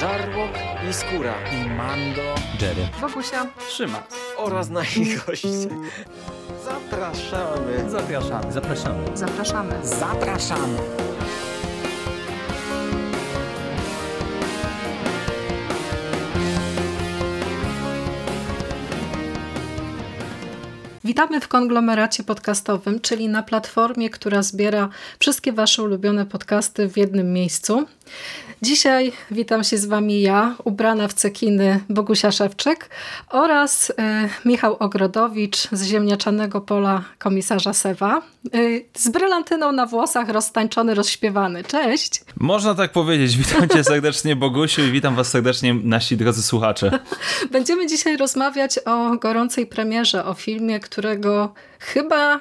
Żarłok i Skóra i Mando, Jerry, Wokusia, Trzyma oraz nasi goście. Zapraszamy. Zapraszamy. zapraszamy. zapraszamy. Zapraszamy. Witamy w konglomeracie podcastowym, czyli na platformie, która zbiera wszystkie Wasze ulubione podcasty w jednym miejscu. Dzisiaj witam się z Wami ja, ubrana w cekiny Bogusia Szewczyk oraz y, Michał Ogrodowicz z ziemniaczanego pola komisarza Sewa. Y, z brylantyną na włosach, roztańczony, rozśpiewany. Cześć! Można tak powiedzieć. Witam cię serdecznie Bogusiu i witam was serdecznie nasi drodzy słuchacze. Będziemy dzisiaj rozmawiać o gorącej premierze, o filmie, którego chyba y,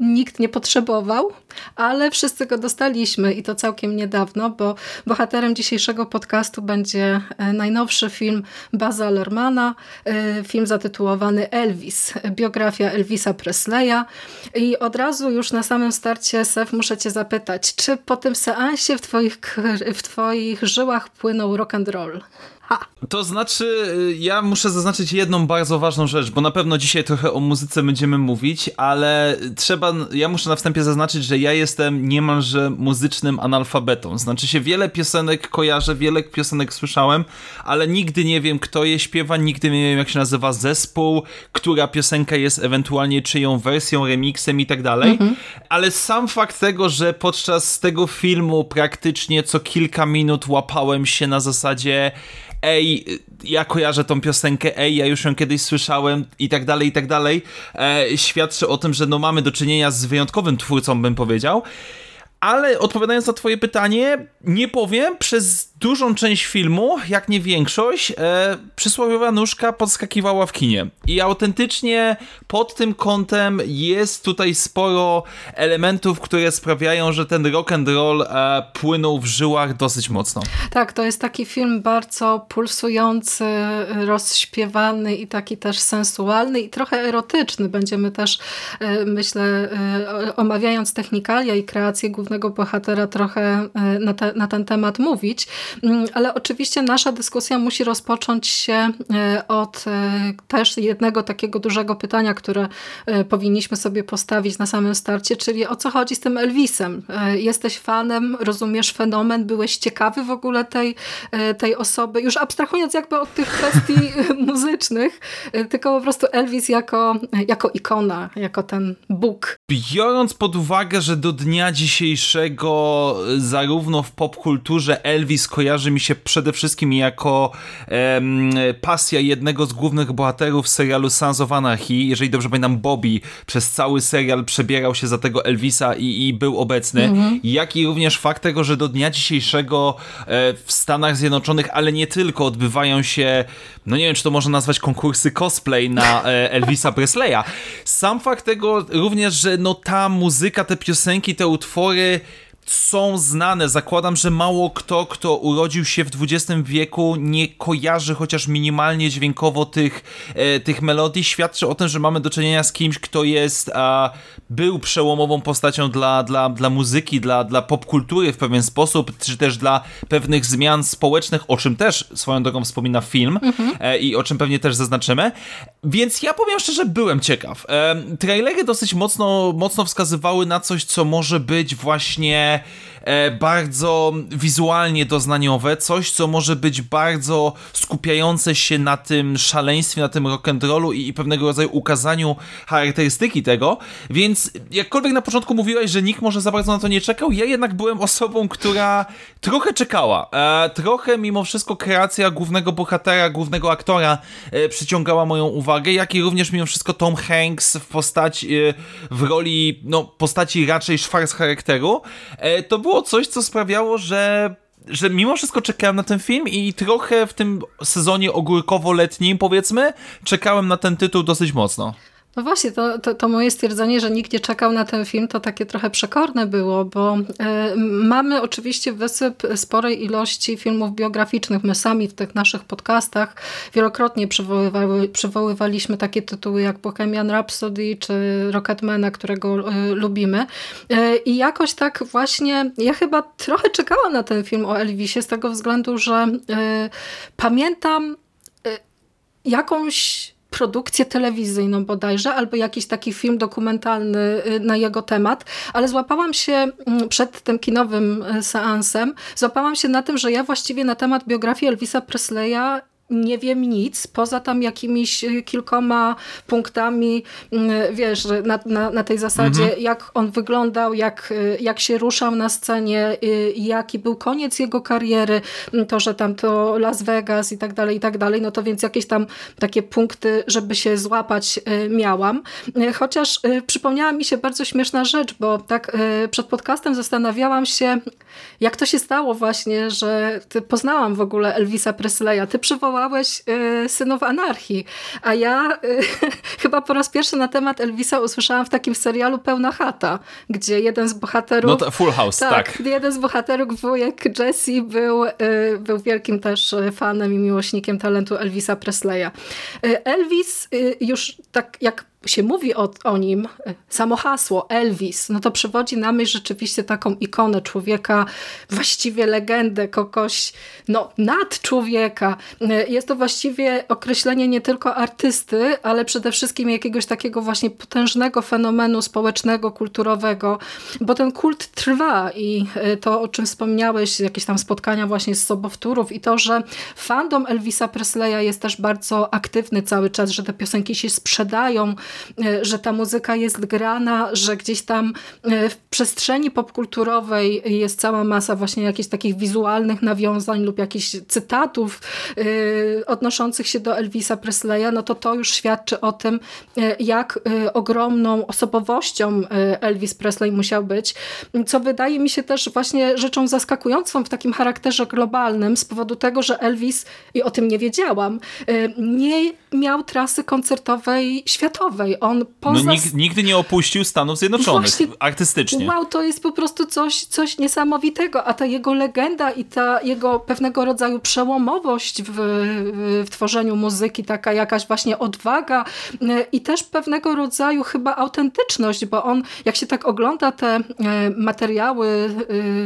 nikt nie potrzebował, ale wszyscy go dostaliśmy i to całkiem niedawno, bo bohaterem dzisiejszego podcastu będzie e, najnowszy film Baza Lermana, e, film zatytułowany Elvis, biografia Elvisa Presleya i od razu już na samym starcie Sef muszę cię zapytać, czy po tym seansie w twoich, w twoich żyłach płynął rock and roll? To znaczy, y, ja muszę zaznaczyć jedną bardzo ważną rzecz, bo na pewno dzisiaj trochę o muzyce będziemy mówić, ale trzeba, ja muszę na wstępie zaznaczyć, że ja jestem niemalże muzycznym analfabetą. Znaczy się, wiele piosenek kojarzę, wiele piosenek słyszałem, ale nigdy nie wiem, kto je śpiewa, nigdy nie wiem, jak się nazywa zespół, która piosenka jest ewentualnie czyją wersją, remixem i tak dalej. Mhm. Ale sam fakt tego, że podczas tego filmu praktycznie co kilka minut łapałem się na zasadzie ej, ja kojarzę tą piosenkę, ej, ja już ją kiedyś słyszałem i tak dalej, i tak dalej, e, świadczy o tym, że no mamy do czynienia z wyjątkowym twórcą, bym powiedział. Ale odpowiadając na twoje pytanie, nie powiem, przez dużą część filmu, jak nie większość, e, przysłowiowa nóżka podskakiwała w kinie. I autentycznie pod tym kątem jest tutaj sporo elementów, które sprawiają, że ten rock and roll e, płynął w żyłach dosyć mocno. Tak, to jest taki film bardzo pulsujący, rozśpiewany i taki też sensualny i trochę erotyczny. Będziemy też, e, myślę, e, omawiając technikalia i kreację głównego bohatera trochę e, na, te, na ten temat mówić, ale oczywiście nasza dyskusja musi rozpocząć się e, od e, też jednego takiego dużego pytania, które powinniśmy sobie postawić na samym starcie, czyli o co chodzi z tym Elvisem? Jesteś fanem, rozumiesz fenomen, byłeś ciekawy w ogóle tej, tej osoby, już abstrahując jakby od tych kwestii muzycznych, tylko po prostu Elvis jako, jako ikona, jako ten Bóg. Biorąc pod uwagę, że do dnia dzisiejszego dzisiejszego zarówno w popkulturze Elvis kojarzy mi się przede wszystkim jako em, pasja jednego z głównych bohaterów serialu Sons of Anarchy. Jeżeli dobrze pamiętam, Bobby przez cały serial przebierał się za tego Elvisa i, i był obecny. Mhm. Jak i również fakt tego, że do dnia dzisiejszego e, w Stanach Zjednoczonych, ale nie tylko, odbywają się, no nie wiem, czy to można nazwać konkursy cosplay na e, Elvisa Presleya. Sam fakt tego również, że no ta muzyka, te piosenki, te utwory są znane. Zakładam, że mało kto, kto urodził się w XX wieku, nie kojarzy chociaż minimalnie dźwiękowo tych, e, tych melodii. Świadczy o tym, że mamy do czynienia z kimś, kto jest, a, był przełomową postacią dla, dla, dla muzyki, dla, dla popkultury w pewien sposób, czy też dla pewnych zmian społecznych, o czym też swoją drogą wspomina film mhm. e, i o czym pewnie też zaznaczymy. Więc ja powiem szczerze, byłem ciekaw. E, trailery dosyć mocno, mocno wskazywały na coś, co może być właśnie e, bardzo wizualnie doznaniowe, coś, co może być bardzo skupiające się na tym szaleństwie, na tym rock'n'rollu i, i pewnego rodzaju ukazaniu charakterystyki tego, więc jakkolwiek na początku mówiłeś, że nikt może za bardzo na to nie czekał, ja jednak byłem osobą, która trochę czekała. E, trochę mimo wszystko kreacja głównego bohatera, głównego aktora e, przyciągała moją uwagę, jak i również mimo wszystko Tom Hanks w postaci, w roli, no, postaci raczej Schwarz charakteru, to było coś, co sprawiało, że że mimo wszystko czekałem na ten film i trochę w tym sezonie ogórkowo-letnim, powiedzmy, czekałem na ten tytuł dosyć mocno. No właśnie, to, to, to, moje stwierdzenie, że nikt nie czekał na ten film, to takie trochę przekorne było, bo y, mamy oczywiście wysyp sporej ilości filmów biograficznych. My sami w tych naszych podcastach wielokrotnie przywoływaliśmy takie tytuły jak Bohemian Rhapsody czy Rocketmana, którego y, lubimy. Y, I jakoś tak właśnie, ja chyba trochę czekałam na ten film o Elvisie z tego względu, że pamiętam jakąś produkcję telewizyjną bodajże, albo jakiś taki film dokumentalny y, na jego temat, ale złapałam się mm, przed tym kinowym y, seansem, złapałam się na tym, że ja właściwie na temat biografii Elvisa Presleya nie wiem nic, poza tam jakimiś y, kilkoma punktami, mm, wiesz, na, na, na tej zasadzie, mhm. jak on wyglądał, jak, y, jak się ruszał na scenie, y, jaki był koniec jego kariery, mm, to, że tam to Las Vegas i tak dalej, i tak dalej, no to więc jakieś tam takie punkty, żeby się złapać miałam. Chociaż przypomniała mi się bardzo śmieszna rzecz, bo tak przed podcastem zastanawiałam się, jak to się stało właśnie, że ty poznałam w ogóle Elvisa Presleya. Ty przywołałeś y, Synów Anarchii, a ja y, chyba po raz pierwszy na temat Elvisa usłyszałam w takim serialu Pełna Chata, gdzie jeden z bohaterów... No Full House, tak. tak. jeden z bohaterów, wujek Jesse, był, y, był wielkim też fanem i miłośnikiem talentu Elvisa Presleya. Elvis już tak jak się mówi o, o nim, samo hasło Elvis, no to przywodzi na myśl rzeczywiście taką ikonę człowieka, właściwie legendę, kogoś no, nad człowieka. Jest to właściwie określenie nie tylko artysty, ale przede wszystkim jakiegoś takiego właśnie potężnego fenomenu społecznego, kulturowego, bo ten kult trwa i to, o czym wspomniałeś, jakieś tam spotkania właśnie z sobowtórów i to, że fandom Elvisa Presleya jest też bardzo aktywny cały czas, że te piosenki się sprzedają, E, że ta muzyka jest grana, że gdzieś tam e, w przestrzeni popkulturowej jest cała masa właśnie jakichś takich wizualnych nawiązań lub jakichś cytatów e, odnoszących się do Elvisa Presleya, no to to już świadczy o tym, jak ogromną osobowością Elvis Presley musiał być, co wydaje mi się też właśnie rzeczą zaskakującą w takim charakterze globalnym z powodu tego, że Elvis, i o tym nie wiedziałam, nie miał trasy koncertowej światowej on poza... No, nigdy nie opuścił Stanów Zjednoczonych Właśnie, artystycznie. Wow, to jest po prostu coś, coś niesamowitego, a ta jego legenda i ta jego pewnego rodzaju przełomowość w, w tworzeniu muzyki, taka jakaś właśnie odwaga e, i też pewnego rodzaju chyba autentyczność, bo on, jak się tak ogląda te e, materiały,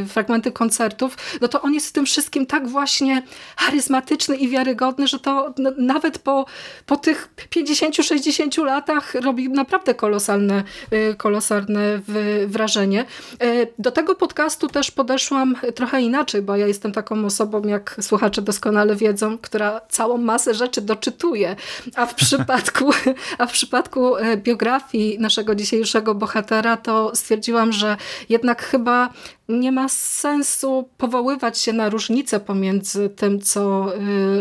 e, fragmenty koncertów, no to on jest w tym wszystkim tak właśnie charyzmatyczny i wiarygodny, że to nawet po, po tych 50-60 latach robi naprawdę kolosalne, y, kolosalne wrażenie. Y, do tego podcastu też podeszłam trochę inaczej, bo ja jestem taką osobą, jak słuchacze doskonale wiedzą, która całą masę rzeczy doczytuje, a w przypadku, a w przypadku y, biografii naszego dzisiejszego bohatera to stwierdziłam, że jednak chyba nie ma sensu powoływać się na różnicę pomiędzy tym, co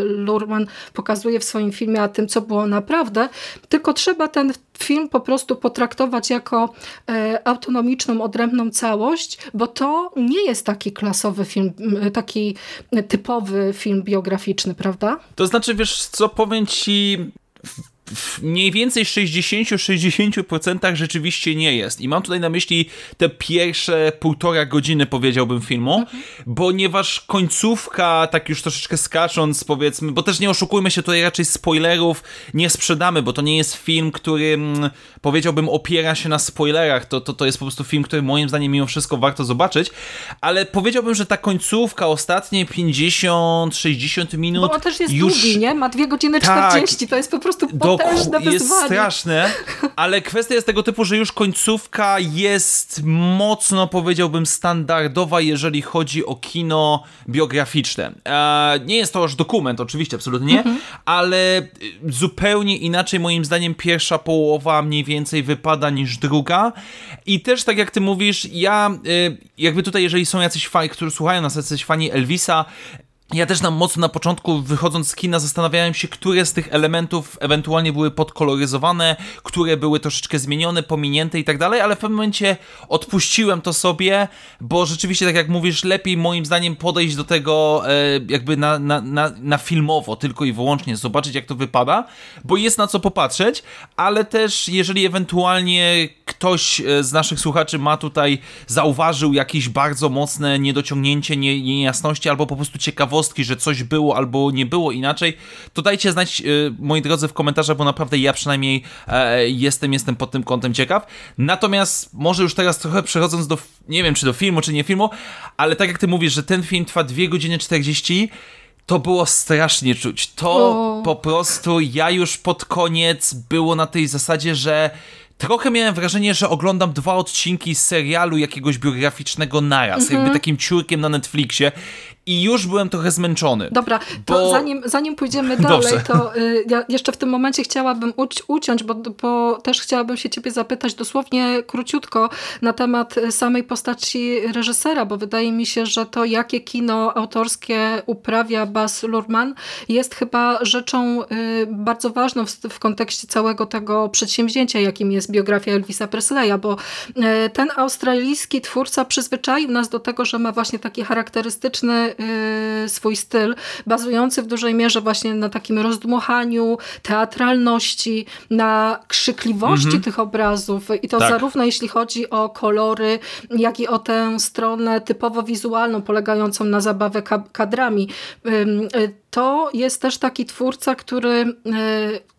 Lurman pokazuje w swoim filmie, a tym, co było naprawdę, tylko trzeba ten film po prostu potraktować jako e, autonomiczną, odrębną całość, bo to nie jest taki klasowy film, taki typowy film biograficzny, prawda? To znaczy, wiesz co, powiem ci w mniej więcej 60-60% rzeczywiście nie jest. I mam tutaj na myśli te pierwsze półtora godziny, powiedziałbym, filmu, mhm. ponieważ końcówka, tak już troszeczkę skacząc, powiedzmy, bo też nie oszukujmy się, tutaj raczej spoilerów nie sprzedamy, bo to nie jest film, który mm, powiedziałbym opiera się na spoilerach. To, to, to jest po prostu film, który moim zdaniem mimo wszystko warto zobaczyć, ale powiedziałbym, że ta końcówka, ostatnie 50-60 minut. Bo on też jest już... długi, nie? Ma 2 godziny 40, tak, to jest po prostu potężne wyzwanie. Jest straszne, ale kwestia jest tego typu, że już końcówka jest mocno, powiedziałbym, standardowa, jeżeli chodzi o kino biograficzne. E, nie jest to już dokument, oczywiście, absolutnie nie, mhm. ale zupełnie inaczej moim zdaniem pierwsza połowa mniej więcej wypada niż druga i też tak jak ty mówisz, ja y, jakby tutaj, jeżeli są jacyś fani, którzy słuchają nas, jacyś fani Elvisa, ja też na mocno na początku, wychodząc z kina, zastanawiałem się, które z tych elementów ewentualnie były podkoloryzowane, które były troszeczkę zmienione, pominięte i tak dalej, ale w pewnym momencie odpuściłem to sobie, bo rzeczywiście, tak jak mówisz, lepiej moim zdaniem podejść do tego e, jakby na, na, na, na filmowo, tylko i wyłącznie, zobaczyć jak to wypada, bo jest na co popatrzeć, ale też jeżeli ewentualnie ktoś e, z naszych słuchaczy ma tutaj, zauważył jakieś bardzo mocne niedociągnięcie, nie, niejasności albo po prostu ciekawostki, ciekawostki, że coś było albo nie było inaczej, to dajcie znać, y, moi drodzy, w komentarzach, bo naprawdę ja przynajmniej e, jestem, jestem pod tym kątem ciekaw. Natomiast może już teraz trochę przechodząc do, nie wiem czy do filmu, czy nie filmu, ale tak jak ty mówisz, że ten film trwa 2 godziny 40 to było strasznie czuć. To o. po prostu ja już pod koniec było na tej zasadzie, że trochę miałem wrażenie, że oglądam dwa odcinki serialu jakiegoś biograficznego naraz, mhm. jakby takim ciurkiem na Netflixie i już byłem trochę zmęczony. Dobra, bo... to zanim, zanim pójdziemy dalej, to y, ja jeszcze w tym momencie chciałabym uci uciąć, bo, bo też chciałabym się ciebie zapytać dosłownie króciutko na temat samej postaci reżysera, bo wydaje mi się, że to jakie kino autorskie uprawia Baz Luhrmann jest chyba rzeczą y, bardzo ważną w, w kontekście całego tego przedsięwzięcia, jakim jest biografia Elvisa Presleya, bo y, ten australijski twórca przyzwyczaił nas do tego, że ma właśnie taki charakterystyczny Y, swój styl, bazujący w dużej mierze właśnie na takim rozdmuchaniu, teatralności, na krzykliwości mhm. tych obrazów i to tak. zarówno jeśli chodzi o kolory, jak i o tę stronę typowo wizualną, polegającą na zabawę kadrami. Y, to jest też taki twórca, który y,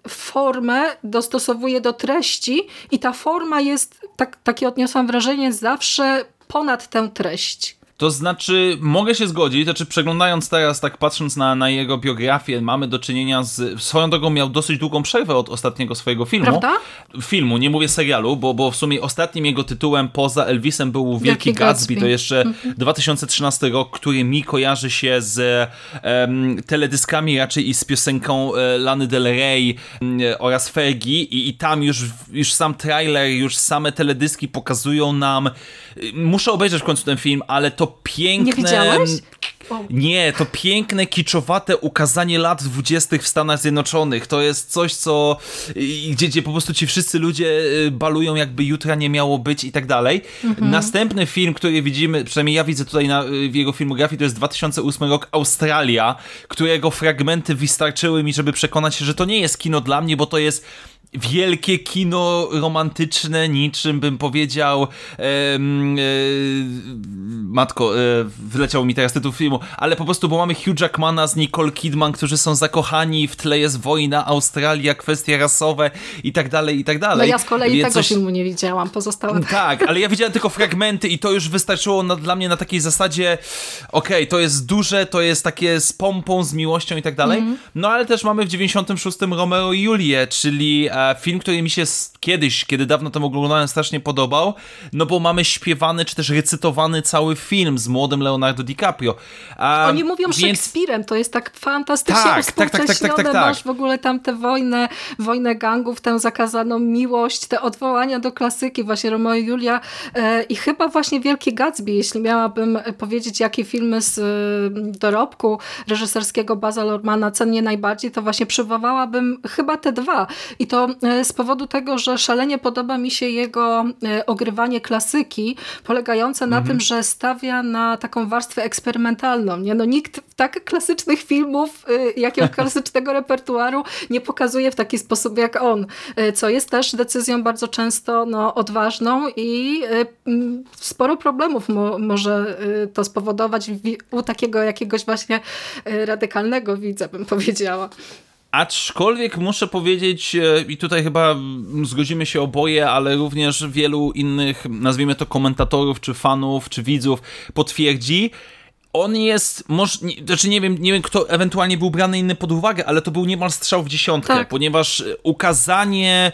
formę dostosowuje do treści i ta forma jest, tak, takie odniosłam wrażenie, zawsze ponad tę treść. To znaczy, mogę się zgodzić, znaczy przeglądając teraz, tak patrząc na, na jego biografię, mamy do czynienia z... Swoją drogą miał dosyć długą przerwę od ostatniego swojego filmu. Prawda? Filmu, nie mówię serialu, bo, bo w sumie ostatnim jego tytułem poza Elvisem był Wielki, Gatsby. Gatsby. To jeszcze 2013 mhm. rok, który mi kojarzy się z um, teledyskami raczej i z piosenką e, Lany Del Rey um, oraz Fergie i, i tam już, już sam trailer, już same teledyski pokazują nam... Muszę obejrzeć w końcu ten film, ale to to piękne... Nie widziałeś? Nie, to piękne, kiczowate ukazanie lat dwudziestych w Stanach Zjednoczonych. To jest coś, co gdzie, gdzie po prostu ci wszyscy ludzie y, balują, jakby jutra nie miało być i tak dalej. Mhm. Następny film, który widzimy, przynajmniej ja widzę tutaj na, y, w jego filmografii, to jest 2008 rok Australia, którego fragmenty wystarczyły mi, żeby przekonać się, że to nie jest kino dla mnie, bo to jest wielkie kino romantyczne, niczym bym powiedział. E, matko, e, wyleciał mi teraz tytuł filmu, ale po prostu, bo mamy Hugh Jackmana z Nicole Kidman, którzy są zakochani, w tle jest wojna, Australia, kwestie rasowe i tak dalej, i tak dalej. No ja z kolei tego coś... filmu nie widziałam, pozostałe. Tak, ale ja widziałem tylko fragmenty i to już wystarczyło na, dla mnie na takiej zasadzie, okej, okay, to jest duże, to jest takie z pompą, z miłością i tak dalej. Mm. No ale też mamy w 96 Romeo i Julię, czyli film, który mi się kiedyś, kiedy dawno temu oglądałem, strasznie podobał, no bo mamy śpiewany, czy też recytowany cały film z młodym Leonardo DiCaprio. Oni mówią więc... Szekspirem, to jest tak fantastycznie tak, tak, tak, tak, tak, tak, tak. Masz w ogóle tam tę wojnę, wojnę gangów, tę zakazaną miłość, te odwołania do klasyki, właśnie Romeo i Julia e, i chyba właśnie Wielki Gatsby, jeśli miałabym powiedzieć, jakie filmy z e, dorobku reżyserskiego Baza Lormana cenię najbardziej, to właśnie przywołałabym chyba te dwa. I to E, z powodu tego, że szalenie podoba mi się jego e, ogrywanie klasyki, polegające na mhm. tym, że stawia na taką warstwę eksperymentalną. Nie? No, nikt tak klasycznych filmów, e, jakiegoś klasycznego repertuaru nie pokazuje w taki sposób jak on, co jest też decyzją bardzo często no, odważną i sporo problemów mo może to spowodować u takiego jakiegoś właśnie radykalnego widza, bym powiedziała. Aczkolwiek muszę powiedzieć, e, i tutaj chyba zgodzimy się oboje, ale również wielu innych, nazwijmy to komentatorów, czy fanów, czy widzów potwierdzi, on jest, może, nie, znaczy nie wiem, nie wiem, kto ewentualnie był brany inny pod uwagę, ale to był niemal strzał w dziesiątkę, tak. ponieważ ukazanie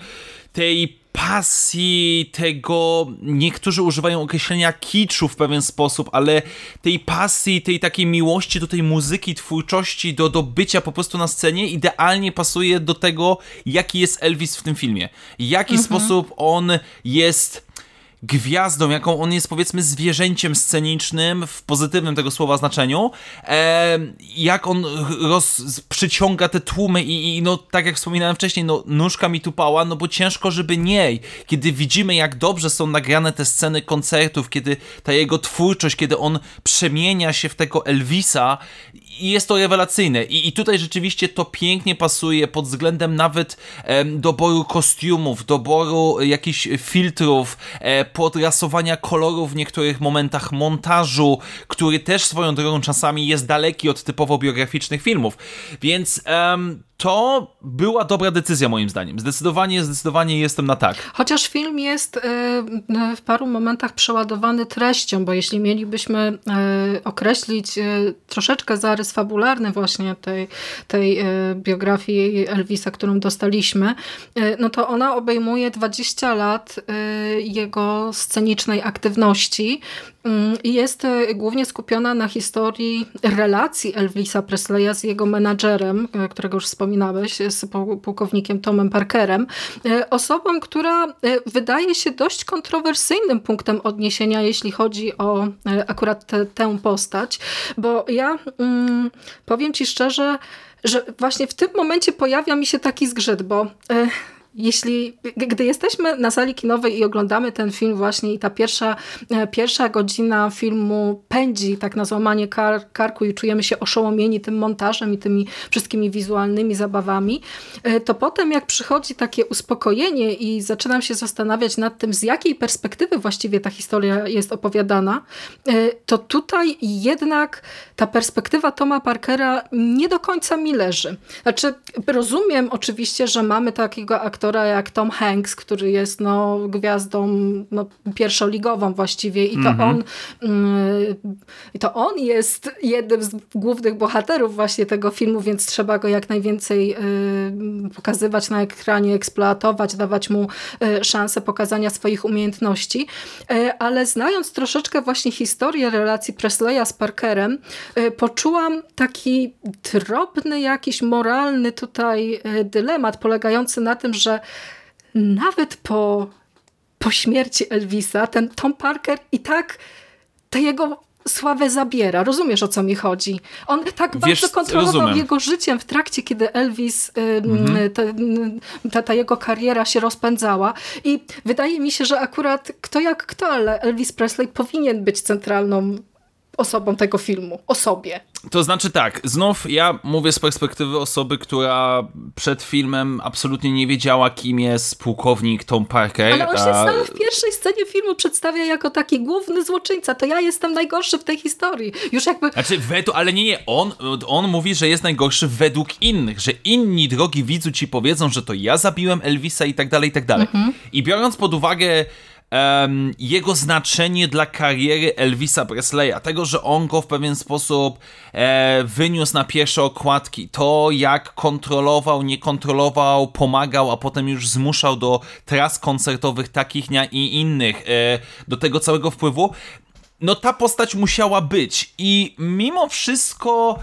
tej pasji, tego, niektórzy używają określenia kiczu w pewien sposób, ale tej pasji, tej takiej miłości do tej muzyki, twórczości, do, do bycia po prostu na scenie idealnie pasuje do tego, jaki jest Elvis w tym filmie. W jaki mhm. sposób on jest gwiazdą, jaką on jest powiedzmy zwierzęciem scenicznym w pozytywnym tego słowa znaczeniu, e, jak on roz, przyciąga te tłumy i, i, no tak jak wspominałem wcześniej, no nóżka mi tupała, no bo ciężko, żeby nie. Kiedy widzimy jak dobrze są nagrane te sceny koncertów, kiedy ta jego twórczość, kiedy on przemienia się w tego Elvisa i jest to rewelacyjne. I, I tutaj rzeczywiście to pięknie pasuje pod względem nawet doboru kostiumów, doboru jakichś filtrów, e, podrasowania kolorów w niektórych momentach, montażu, który też swoją drogą czasami jest daleki od typowo biograficznych filmów. Więc to była dobra decyzja moim zdaniem. Zdecydowanie, zdecydowanie jestem na tak. Chociaż film jest y, w paru momentach przeładowany treścią, bo jeśli mielibyśmy y, określić y, troszeczkę zarys fabularny właśnie tej, tej biografii Elvisa, którą dostaliśmy, no to ona obejmuje 20 lat jego scenicznej aktywności i jest głównie skupiona na historii relacji Elvisa Presleya z jego menadżerem, którego już wspominałeś, z pułkownikiem Tomem Parkerem, e, osobą, która e, wydaje się dość kontrowersyjnym punktem odniesienia, jeśli chodzi o e, akurat te, tę postać, bo ja mm, powiem ci szczerze, że właśnie w tym momencie pojawia mi się taki zgrzyt, bo jeśli, gdy jesteśmy na sali kinowej i oglądamy ten film właśnie i ta pierwsza, e, pierwsza godzina filmu pędzi tak na złamanie kar, karku i czujemy się oszołomieni tym montażem i tymi wszystkimi wizualnymi zabawami, e, to potem jak przychodzi takie uspokojenie i zaczynam się zastanawiać nad tym, z jakiej perspektywy właściwie ta historia jest opowiadana, e, to tutaj jednak ta perspektywa Toma Parkera nie do końca mi leży. Znaczy, rozumiem oczywiście, że mamy takiego aktora, aktora jak Tom Hanks, który jest no, gwiazdą no, pierwszoligową właściwie i to, mm -hmm. on, mm, to on jest jednym z głównych bohaterów właśnie tego filmu, więc trzeba go jak najwięcej y, pokazywać na ekranie, eksploatować, dawać mu y, szansę pokazania swoich umiejętności. Y, ale znając troszeczkę właśnie historię relacji Presleya z Parkerem, poczułam taki drobny, jakiś moralny tutaj dylemat polegający na tym, że że nawet po, po śmierci Elvisa ten Tom Parker i tak te jego sławę zabiera. Rozumiesz, o co mi chodzi? On tak Wiesz, bardzo kontrolował rozumiem. jego życiem w trakcie, kiedy Elvis, mhm. ta, ta, ta, jego kariera się rozpędzała. I wydaje mi się, że akurat kto jak kto, ale Elvis Presley powinien być centralną osobą tego filmu, o sobie. To znaczy tak, znów ja mówię z perspektywy osoby, która przed filmem absolutnie nie wiedziała, kim jest pułkownik Tom Parker. Ale on się a... sam w pierwszej scenie filmu przedstawia jako taki główny złoczyńca. To ja jestem najgorszy w tej historii. Już jakby... Znaczy, według, ale nie, nie, on, on mówi, że jest najgorszy według innych, że inni, drogi widzu, ci powiedzą, że to ja zabiłem Elvisa i tak dalej, i tak dalej. Mhm. I biorąc pod uwagę um, jego znaczenie dla kariery Elvisa Presleya, tego, że on go w pewien sposób e, wyniósł na pierwsze okładki, to jak kontrolował, nie kontrolował, pomagał, a potem już zmuszał do tras koncertowych takich i innych, e, do tego całego wpływu, no ta postać musiała być. I mimo wszystko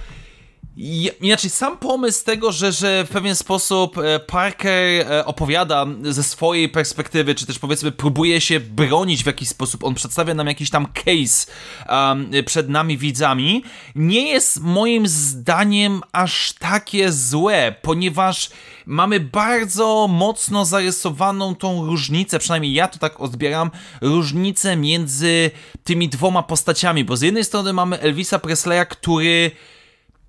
inaczej, sam pomysł tego, że, że w pewien sposób e, Parker e, opowiada ze swojej perspektywy, czy też powiedzmy próbuje się bronić w jakiś sposób, on przedstawia nam jakiś tam case um, przed nami widzami, nie jest moim zdaniem aż takie złe, ponieważ mamy bardzo mocno zarysowaną tą różnicę, przynajmniej ja to tak odbieram, różnicę między tymi dwoma postaciami, bo z jednej strony mamy Elvisa Presleya, który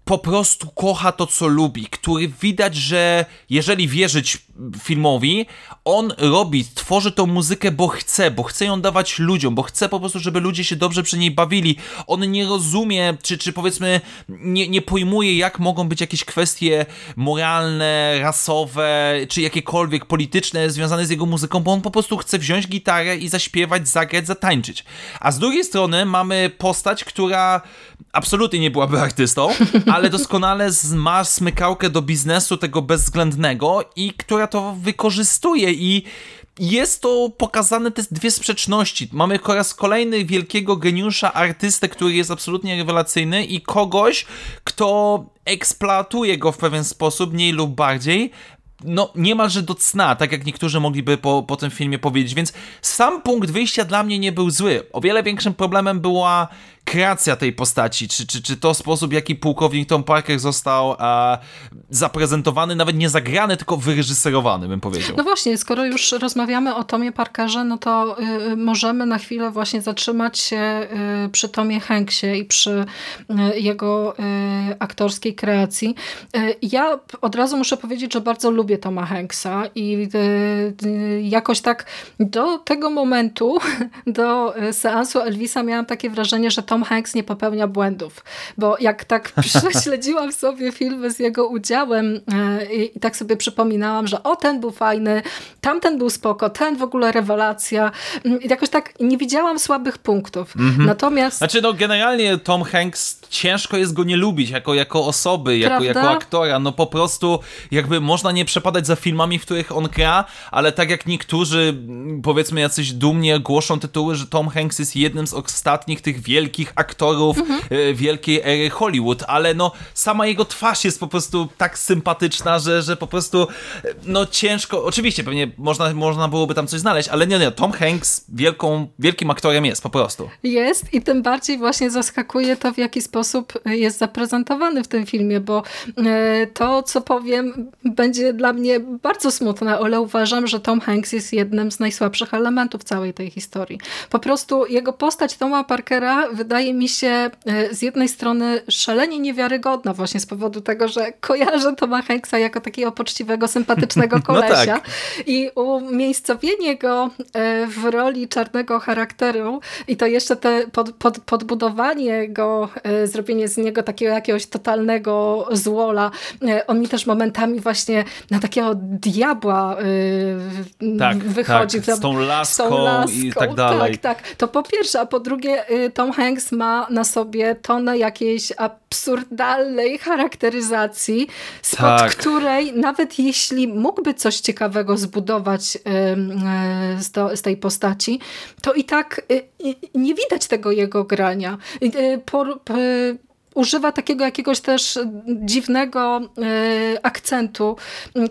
po prostu kocha to, co lubi, który widać, że jeżeli wierzyć filmowi, on robi, tworzy tą muzykę, bo chce, bo chce ją dawać ludziom, bo chce po prostu, żeby ludzie się dobrze przy niej bawili. On nie rozumie, czy, czy powiedzmy, nie, nie pojmuje, jak mogą być jakieś kwestie moralne, rasowe, czy jakiekolwiek polityczne związane z jego muzyką, bo on po prostu chce wziąć gitarę i zaśpiewać, zagrać, zatańczyć. A z drugiej strony mamy postać, która absolutnie nie byłaby artystą, ale doskonale ma smykałkę do biznesu tego bezwzględnego i która to wykorzystuje i jest to pokazane te dwie sprzeczności. Mamy po raz kolejny wielkiego geniusza, artystę, który jest absolutnie rewelacyjny i kogoś, kto eksploatuje go w pewien sposób, mniej lub bardziej, no niemalże do cna, tak jak niektórzy mogliby po, po tym filmie powiedzieć, więc sam punkt wyjścia dla mnie nie był zły. O wiele większym problemem była kreacja tej postaci, czy, czy, czy to sposób, w jaki pułkownik Tom Parker został e, zaprezentowany, nawet nie zagrany, tylko wyreżyserowany, bym powiedział. No właśnie, skoro już rozmawiamy o Tomie Parkerze, no to y, możemy na chwilę właśnie zatrzymać się y, przy Tomie Hanksie i przy y, jego y, aktorskiej kreacji. Y, ja od razu muszę powiedzieć, że bardzo lubię Toma Hanksa i y, jakoś tak do tego momentu, do seansu Elvisa miałam takie wrażenie, że Tom Hanks nie popełnia błędów, bo jak tak prześledziłam sobie filmy z jego udziałem e, i tak sobie przypominałam, że o ten był fajny, tamten był spoko, ten w ogóle rewelacja mm, i jakoś tak nie widziałam słabych punktów. Mhm. Natomiast... Znaczy no generalnie Tom Hanks ciężko jest go nie lubić jako, jako osoby, jako, jako aktora, no po prostu jakby można nie przepadać za filmami, w których on gra, ale tak jak niektórzy powiedzmy jacyś dumnie głoszą tytuły, że Tom Hanks jest jednym z ostatnich tych wielkich wielkich aktorów mhm. E, wielkiej ery Hollywood, ale no sama jego twarz jest po prostu tak sympatyczna, że, że po prostu e, no ciężko, oczywiście pewnie można, można byłoby tam coś znaleźć, ale nie, nie, Tom Hanks wielką, wielkim aktorem jest po prostu. Jest i tym bardziej właśnie zaskakuje to, w jaki sposób jest zaprezentowany w tym filmie, bo e, to, co powiem, będzie dla mnie bardzo smutne, ale uważam, że Tom Hanks jest jednym z najsłabszych elementów całej tej historii. Po prostu jego postać Toma Parkera wydaje mi się e, z jednej strony szalenie niewiarygodna właśnie z powodu tego, że kojarzę Toma Hanksa jako takiego poczciwego, sympatycznego kolesia no tak. i umiejscowienie go e, w roli czarnego charakteru i to jeszcze te pod, pod, podbudowanie go, e, zrobienie z niego takiego jakiegoś totalnego złola. On mi też momentami właśnie na takiego diabła tak, wychodzi. Tak, z tą laską, z tą laską i tak dalej. Tak, tak. To po pierwsze, a po drugie Tom Hanks ma na sobie tonę jakiejś absurdalnej charakteryzacji, spod tak. której nawet jeśli mógłby coś ciekawego zbudować e, z, tej postaci, to i tak e, nie widać tego jego grania. E, używa takiego jakiegoś też dziwnego e, akcentu,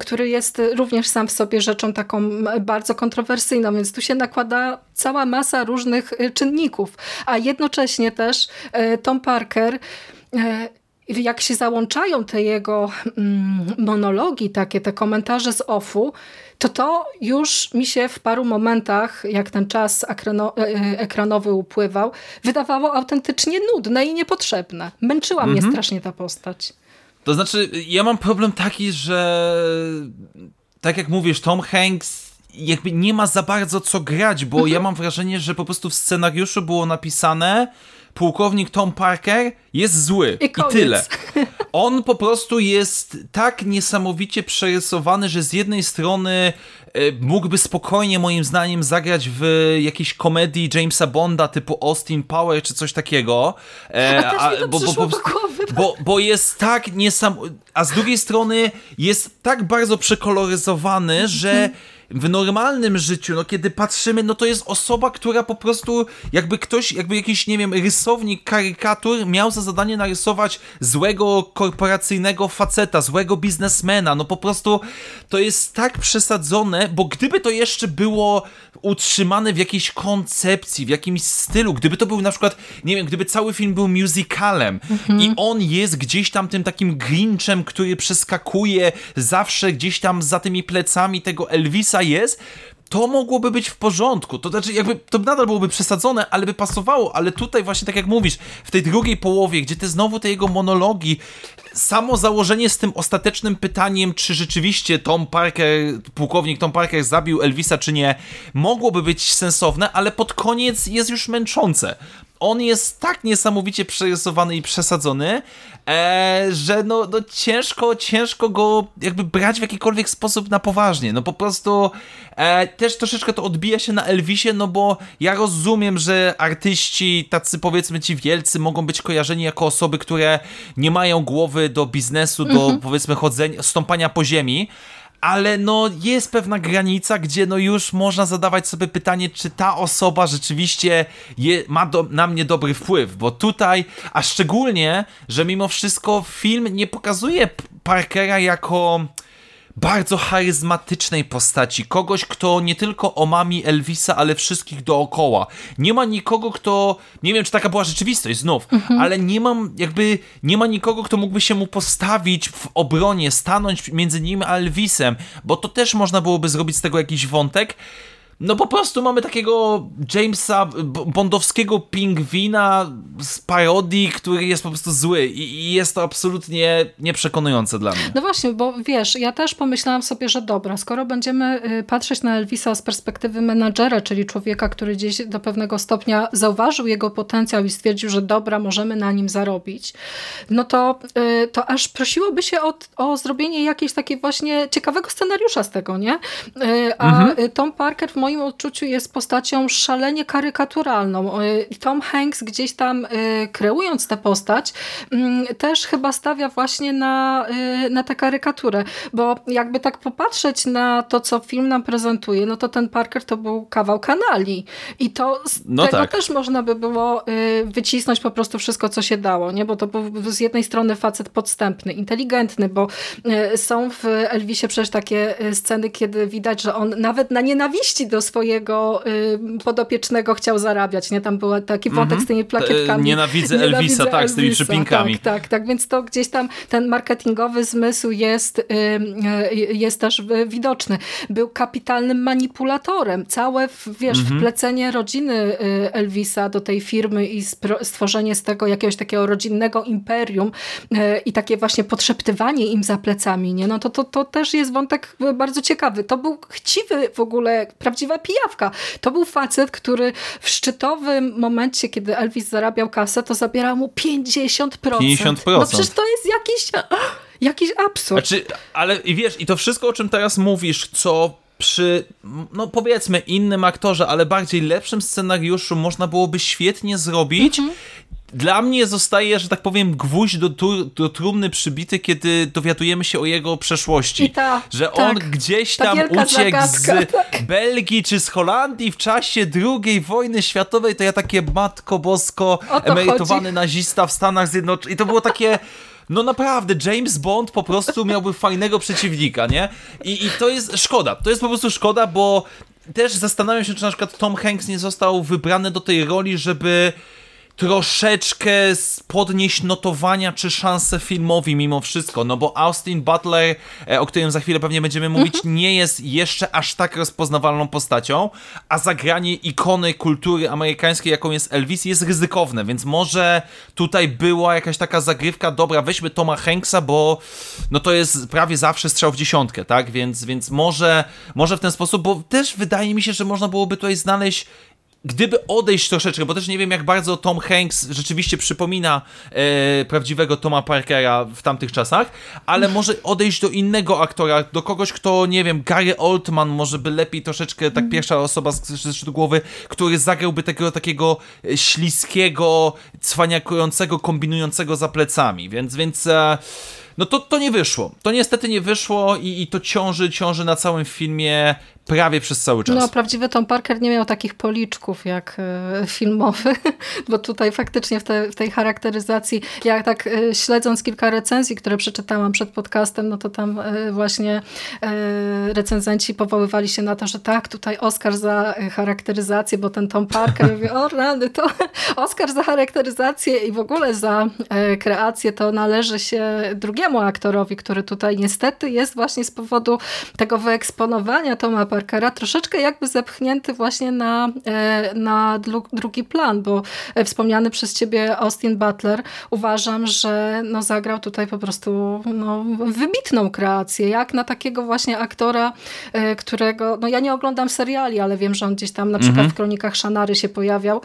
który jest również sam w sobie rzeczą taką bardzo kontrowersyjną, więc tu się nakłada cała masa różnych e, czynników, a jednocześnie też e, Tom Parker jak się załączają te jego mm, monologi, takie te komentarze z offu, to to już mi się w paru momentach, jak ten czas e, e, ekranowy upływał, wydawało autentycznie nudne i niepotrzebne. Męczyła mhm. mnie strasznie ta postać. To znaczy, ja mam problem taki, że tak jak mówisz, Tom Hanks jakby nie ma za bardzo co grać, bo mhm. ja mam wrażenie, że po prostu w scenariuszu było napisane pułkownik Tom Parker jest zły. I, I, tyle. On po prostu jest tak niesamowicie przerysowany, że z jednej strony mógłby spokojnie, moim zdaniem, zagrać w jakiejś komedii Jamesa Bonda typu Austin Power czy coś takiego. E, a, a bo, bo, bo, bo, bo jest tak niesamowity. A z drugiej strony jest tak bardzo przekoloryzowany, że mhm w normalnym życiu, no kiedy patrzymy, no to jest osoba, która po prostu, jakby ktoś, jakby jakiś, nie wiem, rysownik karykatur miał za zadanie narysować złego korporacyjnego faceta, złego biznesmena, no po prostu to jest tak przesadzone, bo gdyby to jeszcze było utrzymane w jakiejś koncepcji, w jakimś stylu, gdyby to był na przykład, nie wiem, gdyby cały film był musicalem mhm. i on jest gdzieś tam tym takim Grinchem, który przeskakuje zawsze gdzieś tam za tymi plecami tego Elvisa jest, to mogłoby być w porządku. To znaczy, jakby to nadal byłoby przesadzone, ale by pasowało. Ale tutaj, właśnie tak jak mówisz, w tej drugiej połowie, gdzie ty znowu te jego monologi, samo założenie z tym ostatecznym pytaniem, czy rzeczywiście Tom Parker, pułkownik Tom Parker zabił Elvisa, czy nie, mogłoby być sensowne, ale pod koniec jest już męczące on jest tak niesamowicie przerysowany i przesadzony, e, że no, no ciężko, ciężko go jakby brać w jakikolwiek sposób na poważnie. No po prostu e, też troszeczkę to odbija się na Elvisie, no bo ja rozumiem, że artyści, tacy powiedzmy ci wielcy, mogą być kojarzeni jako osoby, które nie mają głowy do biznesu, do mhm. powiedzmy chodzenia, stąpania po ziemi, ale no jest pewna granica, gdzie no już można zadawać sobie pytanie, czy ta osoba rzeczywiście je, ma do, na mnie dobry wpływ, bo tutaj, a szczególnie, że mimo wszystko film nie pokazuje Parkera jako bardzo charyzmatycznej postaci, kogoś, kto nie tylko omami Elvisa, ale wszystkich dookoła. Nie ma nikogo, kto, nie wiem, czy taka była rzeczywistość znów, mhm. ale nie mam, jakby, nie ma nikogo, kto mógłby się mu postawić w obronie, stanąć między nim a Elvisem, bo to też można byłoby zrobić z tego jakiś wątek, no po prostu mamy takiego Jamesa Bondowskiego pingwina z parodii, który jest po prostu zły i jest to absolutnie nieprzekonujące dla mnie. No właśnie, bo wiesz, ja też pomyślałam sobie, że dobra, skoro będziemy y, patrzeć na Elvisa z perspektywy menadżera, czyli człowieka, który gdzieś do pewnego stopnia zauważył jego potencjał i stwierdził, że dobra, możemy na nim zarobić, no to, y, to aż prosiłoby się o, o zrobienie jakiejś takiej właśnie ciekawego scenariusza z tego, nie? Y, a mhm. Tom Parker w moim moim odczuciu jest postacią szalenie karykaturalną. Y, Tom Hanks gdzieś tam y, kreując tę postać mm, też chyba stawia właśnie na, y, na tę karykaturę, bo jakby tak popatrzeć na to, co film nam prezentuje, no to ten Parker to był kawał kanali i to z no tego tak. też można by było wycisnąć po prostu wszystko, co się dało, nie? bo to był z jednej strony facet podstępny, inteligentny, bo są w Elvisie przecież takie sceny, kiedy widać, że on nawet na nienawiści do swojego y, podopiecznego chciał zarabiać. Nie? Tam był taki wątek -hmm. z tymi plakietkami. Nienawidzę, Nienawidzę Elvisa, tak, Elvisa, z tymi przypinkami. Tak, tak, tak, więc to gdzieś tam ten marketingowy zmysł jest, y, y, jest też widoczny. Był kapitalnym manipulatorem. Całe, wiesz, -hmm. wplecenie rodziny Elvisa do tej firmy i stworzenie z tego jakiegoś takiego rodzinnego imperium i takie właśnie podszeptywanie im za plecami, nie? No to, to, to też jest wątek bardzo ciekawy. To był chciwy w ogóle, prawdziwa pijawka. To był facet, który w szczytowym momencie, kiedy Elvis zarabiał kasę, to zabierał mu 50%. 50%. No przecież to jest jakiś, jakiś absurd. Znaczy, ale wiesz, i to wszystko, o czym teraz mówisz, co przy, no powiedzmy, innym aktorze, ale bardziej lepszym scenariuszu można byłoby świetnie zrobić, mm -hmm dla mnie zostaje, że tak powiem, gwóźdź do, do trumny przybity, kiedy dowiadujemy się o jego przeszłości. Ta, że tak, on gdzieś tam uciekł z tak. Belgii czy z Holandii w czasie II wojny światowej, to ja takie matko bosko, emerytowany chodzi. nazista w Stanach Zjednoczonych. I to było takie. No naprawdę, James Bond po prostu miałby fajnego przeciwnika, nie? I, I to jest szkoda. To jest po prostu szkoda, bo też zastanawiam się, czy na przykład Tom Hanks nie został wybrany do tej roli, żeby troszeczkę podnieść notowania czy szanse filmowi mimo wszystko, no bo Austin Butler, e, o którym za chwilę pewnie będziemy mówić, mhm. nie jest jeszcze aż tak rozpoznawalną postacią, a zagranie ikony kultury amerykańskiej, jaką jest Elvis, jest ryzykowne, więc może tutaj była jakaś taka zagrywka, dobra, weźmy Toma Hanksa, bo no to jest prawie zawsze strzał w dziesiątkę, tak, więc, więc może, może w ten sposób, bo też wydaje mi się, że można byłoby tutaj znaleźć gdyby odejść troszeczkę, bo też nie wiem, jak bardzo Tom Hanks rzeczywiście przypomina e, prawdziwego Toma Parkera w tamtych czasach, ale może odejść do innego aktora, do kogoś, kto, nie wiem, Gary Oldman może by lepiej troszeczkę, tak mhm. pierwsza osoba z, z, z głowy, który zagrałby takiego takiego e, śliskiego, cwaniakującego, kombinującego za plecami, więc, więc e, no to, to nie wyszło. To niestety nie wyszło i, i to ciąży, ciąży na całym filmie prawie przez cały czas. No, prawdziwy Tom Parker nie miał takich policzków jak e, filmowy, bo tutaj faktycznie w, te, w tej charakteryzacji, jak tak e, śledząc kilka recenzji, które przeczytałam przed podcastem, no to tam e, właśnie recenzenci powoływali się na to, że tak, tutaj Oscar za charakteryzację, bo ten Tom Parker, mówi, o rany, to Oscar za charakteryzację i w ogóle za kreację to należy się drugiemu aktorowi, który tutaj niestety jest właśnie z powodu tego wyeksponowania Toma Parkera Parkera troszeczkę jakby zepchnięty właśnie na, e, na drugi plan, bo e, wspomniany przez ciebie Austin Butler uważam, że no zagrał tutaj po prostu no, wybitną kreację, jak na takiego właśnie aktora, e, którego, no ja nie oglądam seriali, ale wiem, że on gdzieś tam na przykład mhm. w Kronikach Szanary się pojawiał,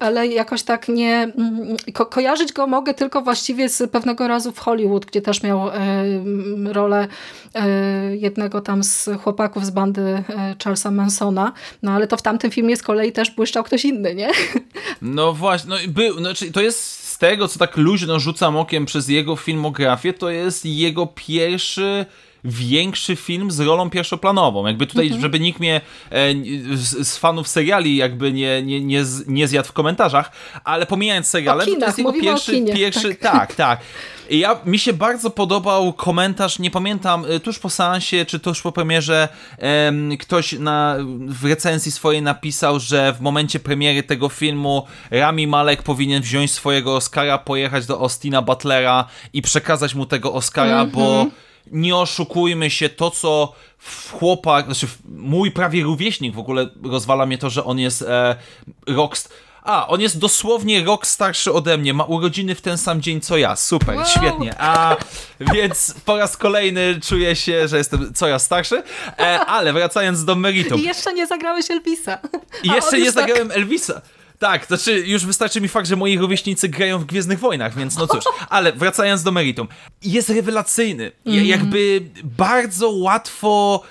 ale jakoś tak nie, mm, ko kojarzyć go mogę tylko właściwie z pewnego razu w Hollywood, gdzie też miał rolę jednego tam z chłopaków z bandy e, Charlesa Mansona, no ale to w tamtym filmie z kolei też błyszczał ktoś inny, nie? No właśnie, no był, znaczy to jest z tego, co tak luźno rzucam okiem przez jego filmografię, to jest jego pierwszy większy film z rolą pierwszoplanową. Jakby tutaj, mhm. żeby nikt mnie e, z, z, fanów seriali jakby nie, nie, nie, nie zjadł w komentarzach, ale pomijając seriale, to jest jego pierwszy, pierwszy tak. tak, tak. Ja, mi się bardzo podobał komentarz, nie pamiętam, y, tuż po seansie, czy tuż po premierze, em, ktoś na, w recenzji swojej napisał, że w momencie premiery tego filmu Rami Malek powinien wziąć swojego Oscara, pojechać do Austina Butlera i przekazać mu tego Oscara, bo nie oszukujmy się, to co chłopak, znaczy mój prawie rówieśnik w ogóle rozwala mnie to, że on jest e, rockst. A, on jest dosłownie rok starszy ode mnie, ma urodziny w ten sam dzień co ja. Super, Wow. świetnie. A więc po raz kolejny czuję się, że jestem co ja starszy. E, ale wracając do meritum. I jeszcze nie zagrałeś Elvisa. I jeszcze nie tak- zagrałem Elvisa. Tak, to znaczy już wystarczy mi fakt, że moi rówieśnicy grają w Gwiezdnych Wojnach, więc no cóż. Ale wracając do meritum. Jest rewelacyjny. Ja- Jakby bardzo łatwo,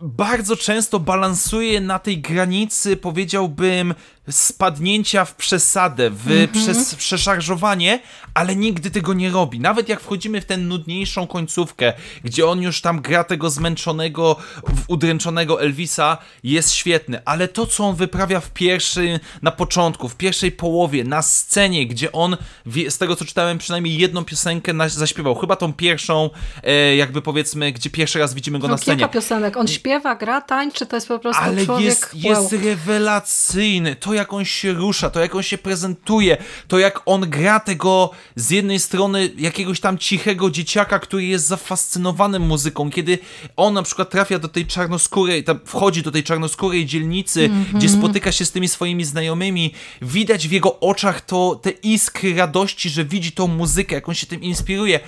bardzo często balansuje na tej granicy, powiedziałbym, spadnięcia w przesadę, w przez, przeszarżowanie, ale nigdy tego nie robi. Nawet jak wchodzimy w tę nudniejszą końcówkę, gdzie on już tam gra tego zmęczonego, udręczonego Elvisa, jest świetny, ale to, co on wyprawia w pierwszym, na początku, w pierwszej połowie, na scenie, gdzie on, z tego co czytałem, przynajmniej jedną piosenkę zaśpiewał, chyba tą pierwszą, e, jakby powiedzmy, gdzie pierwszy raz widzimy go No, na scenie. kilka piosenek. On śpiewa, gra, tańczy, to jest po prostu Ale człowiek jest, wow. jest rewelacyjny. To, jak on się rusza, to, jak on się prezentuje, to, jak on gra tego z jednej strony jakiegoś tam cichego dzieciaka, który jest zafascynowany muzyką, kiedy on na przykład trafia do tej czarnoskórej, tam wchodzi do tej czarnoskórej dzielnicy, gdzie spotyka się z tymi swoimi znajomymi, widać w jego oczach to te iskry radości, że widzi tą muzykę, jak on się tym inspiruje.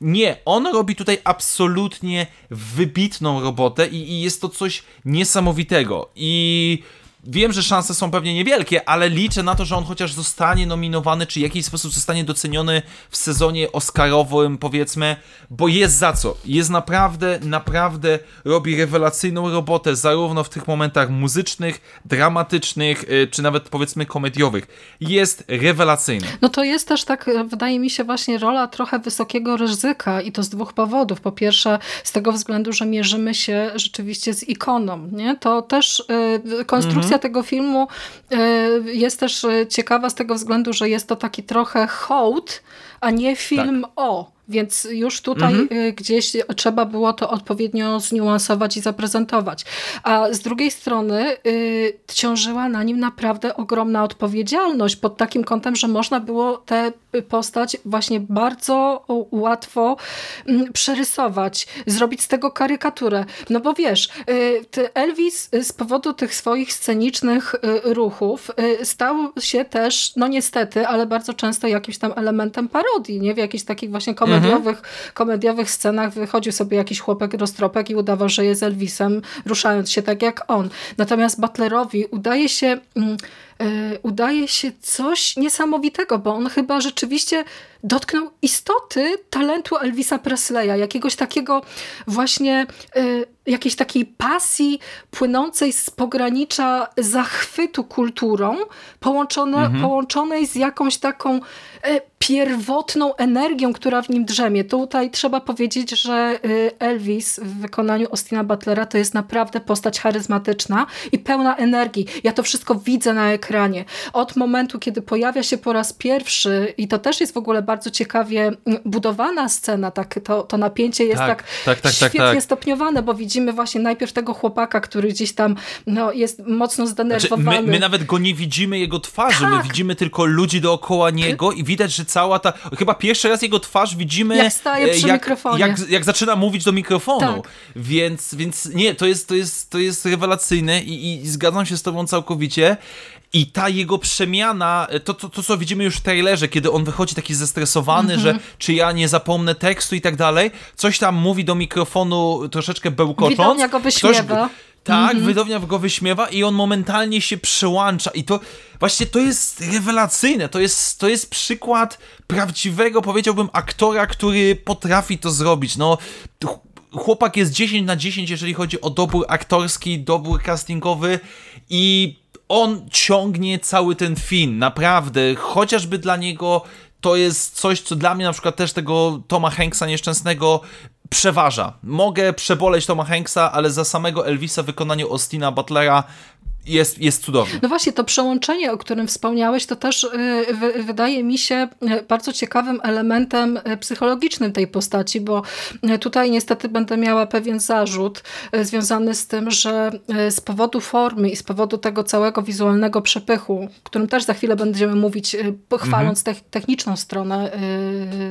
Nie, on robi tutaj absolutnie wybitną robotę i, i jest to coś niesamowitego. I wiem, że szanse są pewnie niewielkie, ale liczę na to, że on chociaż zostanie nominowany, czy w jakiś sposób zostanie doceniony w sezonie Oscarowym, powiedzmy, bo jest za co. Jest naprawdę, naprawdę robi rewelacyjną robotę, zarówno w tych momentach muzycznych, dramatycznych, y, czy nawet powiedzmy komediowych. Jest rewelacyjny. No to jest też tak, e, wydaje mi się, właśnie rola trochę wysokiego ryzyka i to z dwóch powodów. Po pierwsze, z tego względu, że mierzymy się rzeczywiście z ikoną. Nie? To też e, konstrukcja tego filmu e, jest też ciekawa z tego względu, że jest to taki trochę hołd, a nie film o. Więc już tutaj y, gdzieś trzeba było to odpowiednio zniuansować i zaprezentować. A z drugiej strony y, ciążyła na nim naprawdę ogromna odpowiedzialność pod takim kątem, że można było tę postać właśnie bardzo łatwo mm, przerysować, zrobić z tego karykaturę. No bo wiesz, y, Elvis z powodu tych swoich scenicznych y, ruchów stał się też, no niestety, ale bardzo często jakimś tam elementem parodii, nie? W jakichś takich właśnie komediowych, komediowych scenach wychodził sobie jakiś chłopek roztropek i udawał, że jest Elvisem, ruszając się tak jak on. Natomiast Butlerowi udaje się... mm, udaje się coś niesamowitego, bo on chyba rzeczywiście dotknął istoty talentu Elvisa Presleya, jakiegoś takiego właśnie, e, jakiejś takiej pasji płynącej z pogranicza zachwytu kulturą, połączone, połączonej z jakąś taką e, pierwotną energią, która w nim drzemie. Tutaj trzeba powiedzieć, że e, Elvis w wykonaniu Austina Butlera to jest naprawdę postać charyzmatyczna i pełna energii. Ja to wszystko widzę na ekranie. Od momentu, kiedy pojawia się po raz pierwszy i to też jest w ogóle bardzo ciekawie budowana scena, tak, to, to napięcie jest Tak, tak, tak, tak, tak, świetnie tak. stopniowane, bo widzimy właśnie najpierw tego chłopaka, który gdzieś tam no, jest mocno Znaczy, zdenerwowany. my, my nawet go nie widzimy jego twarzy, my Tak. widzimy tylko ludzi dookoła niego i widać, że cała ta. Chyba pierwszy raz jego twarz widzimy. Jak staje e, przy jak, mikrofonie. Jak, jak zaczyna mówić do mikrofonu. Więc, więc nie, to jest, to jest, to jest rewelacyjne i, i zgadzam się z tobą całkowicie. I ta jego przemiana, to, to, to co widzimy już w trailerze, kiedy on wychodzi taki zestresowany, Mhm. że czy ja nie zapomnę tekstu i tak dalej, coś tam mówi do mikrofonu troszeczkę bełkocząc. Widownia go Ktoś- wyśmiewa. tak, wydownia go wyśmiewa i on momentalnie się przełącza i to właśnie to jest rewelacyjne, to jest, to jest przykład prawdziwego, powiedziałbym, aktora, który potrafi to zrobić, no ch- chłopak jest 10 na 10, jeżeli chodzi o dobór aktorski, dobór castingowy i on ciągnie cały ten film, naprawdę, chociażby dla niego to jest coś, co dla mnie na przykład też tego Toma Hanksa nieszczęsnego przeważa. Mogę przeboleć Toma Hanksa, ale za samego Elvisa w wykonaniu Austina Butlera jest, jest cudowny. No właśnie, to przełączenie, o którym wspomniałeś, to też y, wydaje mi się y, bardzo ciekawym elementem y, psychologicznym tej postaci, bo tutaj niestety będę miała pewien zarzut związany z tym, że z powodu formy i z powodu tego całego wizualnego przepychu, którym też za chwilę będziemy mówić, chwaląc mhm. techniczną stronę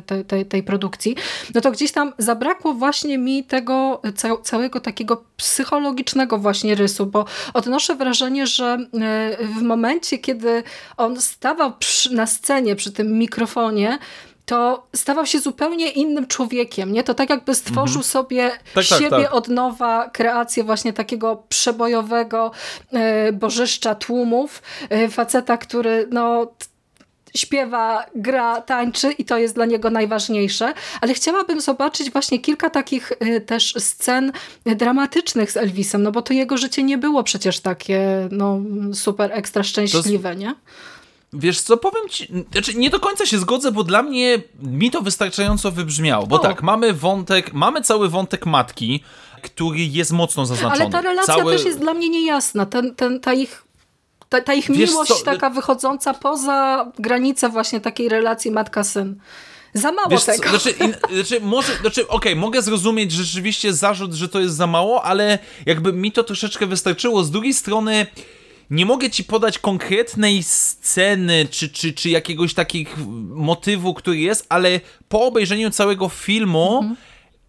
tej, tej, tej produkcji, no to gdzieś tam zabrakło właśnie mi tego całego takiego psychologicznego właśnie rysu, bo odnoszę wrażenie, wrażenie, że e, w momencie, kiedy on stawał przy, na scenie przy tym mikrofonie, to stawał się zupełnie innym człowiekiem. Nie? To tak jakby stworzył mhm. sobie tak, tak siebie tak, tak. od nowa, kreację właśnie takiego przebojowego e, bożyszcza tłumów, e, faceta, który no, śpiewa, gra, tańczy i to jest dla niego najważniejsze, ale chciałabym zobaczyć właśnie kilka takich y, też scen dramatycznych z Elvisem, no bo to jego życie nie było przecież takie no, super ekstra szczęśliwe, nie? Wiesz co, powiem ci, znaczy nie do końca się zgodzę, bo dla mnie mi to wystarczająco wybrzmiało, bo o. tak, mamy wątek, mamy cały wątek matki, który jest mocno zaznaczony. Ale ta relacja cały... też jest dla mnie niejasna, ten, ten, ta ich ta, ta ich Wiesz miłość co? taka wychodząca poza granicę właśnie takiej relacji matka-syn. Za mało Wiesz, tego. Znaczy, in, znaczy, może, znaczy okej, okay, mogę zrozumieć rzeczywiście zarzut, że to jest za mało, ale jakby mi to troszeczkę wystarczyło. Z drugiej strony nie mogę ci podać konkretnej sceny, czy, czy, czy jakiegoś takich motywu, który jest, ale po obejrzeniu całego filmu mhm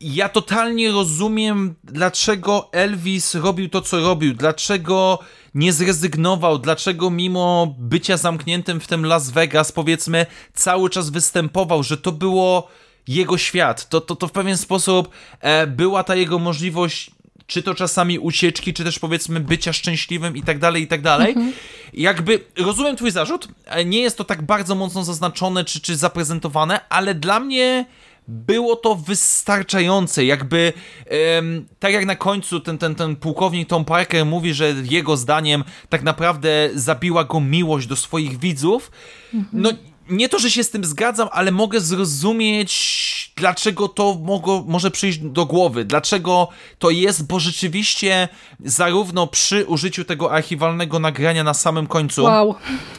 ja totalnie rozumiem, dlaczego Elvis robił to, co robił, dlaczego nie zrezygnował, dlaczego mimo bycia zamkniętym w tym Las Vegas, powiedzmy, cały czas występował, że to było jego świat. To, to, to w pewien sposób e, była ta jego możliwość czy to czasami ucieczki, czy też powiedzmy bycia szczęśliwym i tak dalej, i tak dalej. Mhm. Jakby rozumiem twój zarzut, e, nie jest to tak bardzo mocno zaznaczone, czy, czy zaprezentowane, ale dla mnie było to wystarczające. Jakby um, tak jak na końcu ten, ten, ten pułkownik Tom Parker mówi, że jego zdaniem tak naprawdę zabiła go miłość do swoich widzów. Mhm. No nie to, że się z tym zgadzam, ale mogę zrozumieć, dlaczego to mogło, może przyjść do głowy, dlaczego to jest, bo rzeczywiście zarówno przy użyciu tego archiwalnego nagrania na samym końcu wow.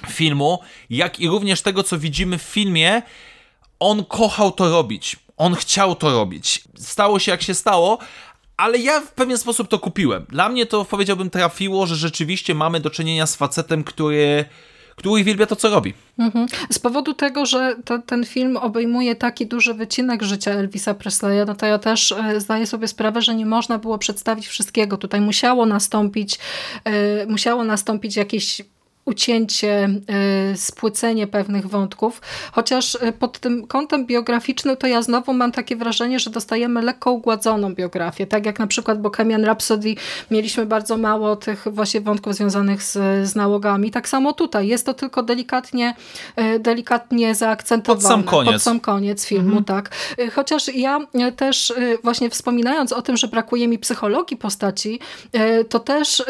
filmu, jak i również tego, co widzimy w filmie, on kochał to robić. On chciał to robić. Stało się jak się stało, ale ja w pewien sposób to kupiłem. Dla mnie to powiedziałbym trafiło, że rzeczywiście mamy do czynienia z facetem, który który uwielbia to, co robi. Mhm. Z powodu tego, że to, ten film obejmuje taki duży wycinek życia Elvisa Presleya, no to ja też e, zdaję sobie sprawę, że nie można było przedstawić wszystkiego. Tutaj musiało nastąpić, e, musiało nastąpić jakieś ucięcie, e, spłycenie pewnych wątków, chociaż e, pod tym kątem biograficznym to ja znowu mam takie wrażenie, że dostajemy lekko ugładzoną biografię, tak jak na przykład Bohemian Rhapsody mieliśmy bardzo mało tych właśnie wątków związanych z, z nałogami, tak samo tutaj, jest to tylko delikatnie e, delikatnie zaakcentowane. Pod sam koniec. Pod sam koniec filmu, mhm. tak. Chociaż ja też właśnie wspominając o tym, że brakuje mi psychologii postaci, to też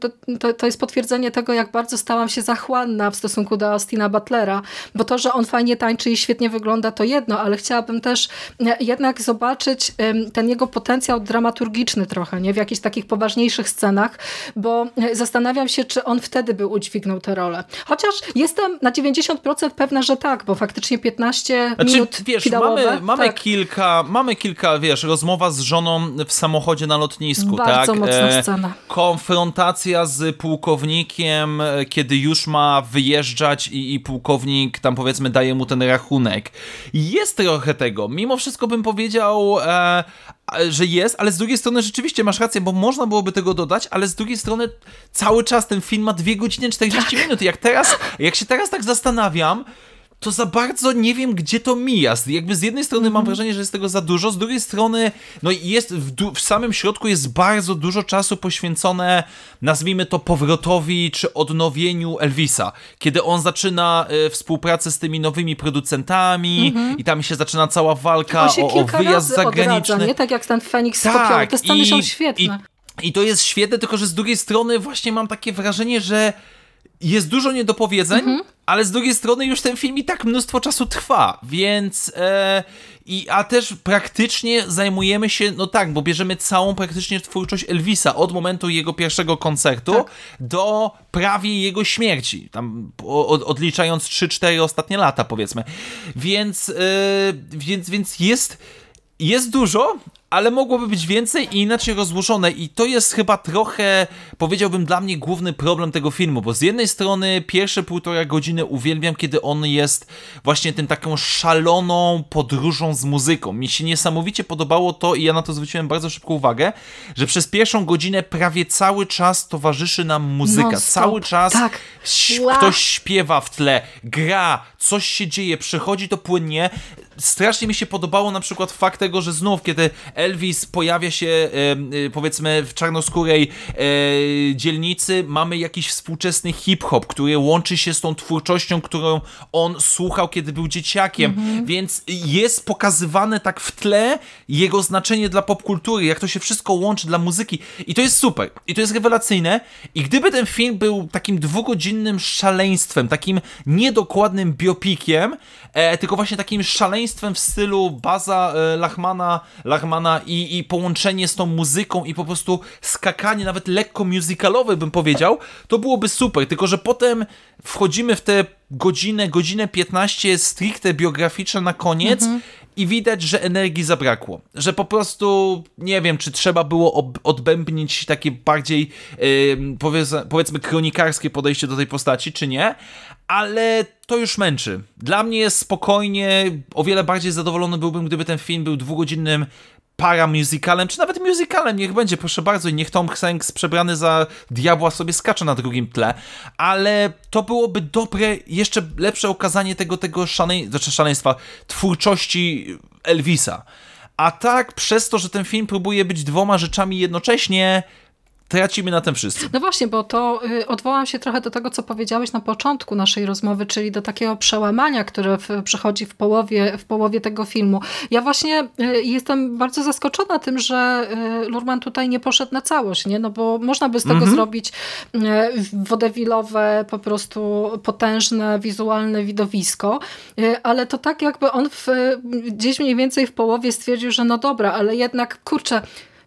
to, to, to jest potwierdzenie tego, jak bardzo stałam się zachłanna w stosunku do Austina Butlera, bo to, że on fajnie tańczy i świetnie wygląda, to jedno, ale chciałabym też e, jednak zobaczyć ten jego potencjał dramaturgiczny trochę, nie? w jakichś takich poważniejszych scenach, bo e, zastanawiam się, czy on wtedy by udźwignął tę rolę. Chociaż jestem na 90% pewna, że tak, bo faktycznie 15 znaczy, minut wiesz, mamy, mamy tak. kilka, mamy kilka, wiesz, rozmowa z żoną w samochodzie na lotnisku, Bardzo tak? mocna e, scena. Konfrontacja z pułkownikiem, kiedy już ma wyjeżdżać i, i pułkownik tam powiedzmy daje mu ten rachunek. Jest trochę tego. Mimo wszystko bym powiedział, e, że jest, ale z drugiej strony rzeczywiście masz rację, bo można byłoby tego dodać, ale z drugiej strony cały czas ten film ma 2 godziny 40 tak. minut. Jak teraz, jak się teraz tak zastanawiam, to za bardzo nie wiem, gdzie to mija. Jakby z jednej strony mam mhm. wrażenie, że jest tego za dużo, z drugiej strony no jest w, w, samym środku jest bardzo dużo czasu poświęcone, nazwijmy to powrotowi czy odnowieniu Elvisa. Kiedy on zaczyna y, współpracę z tymi nowymi producentami mhm. i tam się zaczyna cała walka o, o wyjazd zagraniczny. Odradza, nie? Tak jak stan Phoenix tak, Te sceny i, są świetne. I, I to jest świetne, tylko że z drugiej strony właśnie mam takie wrażenie, że jest dużo niedopowiedzeń, mhm. ale z drugiej strony już ten film i tak mnóstwo czasu trwa, więc e, i, a też praktycznie zajmujemy się, no tak, bo bierzemy całą praktycznie twórczość Elvisa od momentu jego pierwszego koncertu tak. do prawie jego śmierci, tam od, odliczając 3-4 ostatnie lata powiedzmy, więc, e, więc, więc jest jest dużo, ale mogłoby być więcej i inaczej rozłożone i to jest chyba trochę, powiedziałbym dla mnie główny problem tego filmu, bo z jednej strony pierwsze półtora godziny uwielbiam, kiedy on jest właśnie tym taką szaloną podróżą z muzyką. Mi się niesamowicie podobało to i ja na to zwróciłem bardzo szybko uwagę, że przez pierwszą godzinę prawie cały czas towarzyszy nam muzyka. Cały czas tak. ktoś śpiewa w tle, gra, coś się dzieje, przechodzi to płynnie strasznie mi się podobało na przykład fakt tego, że znów, kiedy Elvis pojawia się e, powiedzmy w czarnoskórej e, dzielnicy, mamy jakiś współczesny hip-hop, który łączy się z tą twórczością, którą on słuchał, kiedy był dzieciakiem, mhm. więc jest pokazywane tak w tle jego znaczenie dla popkultury, jak to się wszystko łączy dla muzyki. I to jest super, i to jest rewelacyjne. I gdyby ten film był takim dwugodzinnym szaleństwem, takim niedokładnym biopikiem, e, tylko właśnie takim szaleństwem w stylu Baza e, Lachmana, Lachmana i, i połączenie z tą muzyką i po prostu skakanie, nawet lekko musicalowe bym powiedział, to byłoby super, tylko że potem wchodzimy w te godzinę, godzinę 15 stricte biograficzne na koniec mhm. i widać, że energii zabrakło. Że po prostu nie wiem, czy trzeba było odbębnić takie bardziej yy, powiedzmy kronikarskie podejście do tej postaci, czy nie, ale to już męczy. Dla mnie jest spokojnie, o wiele bardziej zadowolony byłbym, gdyby ten film był dwugodzinnym paramusicalem, czy nawet musicalem, niech będzie, proszę bardzo, i niech Tom Hanks przebrany za diabła sobie skacze na drugim tle, ale to byłoby dobre, jeszcze lepsze okazanie tego, tego szalej, znaczy szaleństwa, twórczości Elvisa. A tak, przez to, że ten film próbuje być dwoma rzeczami jednocześnie, tracimy na tym wszyscy. No właśnie, bo to y, odwołam się trochę do tego, co powiedziałeś na początku naszej rozmowy, czyli do takiego przełamania, które w, przychodzi w połowie, w połowie tego filmu. Ja właśnie y, jestem bardzo zaskoczona tym, że y, Lurman tutaj nie poszedł na całość, nie? No bo można by z tego mhm. zrobić wodewilowe, po prostu potężne, wizualne widowisko, ale to tak jakby on w, gdzieś mniej więcej w połowie stwierdził, że no dobra, ale jednak kurczę,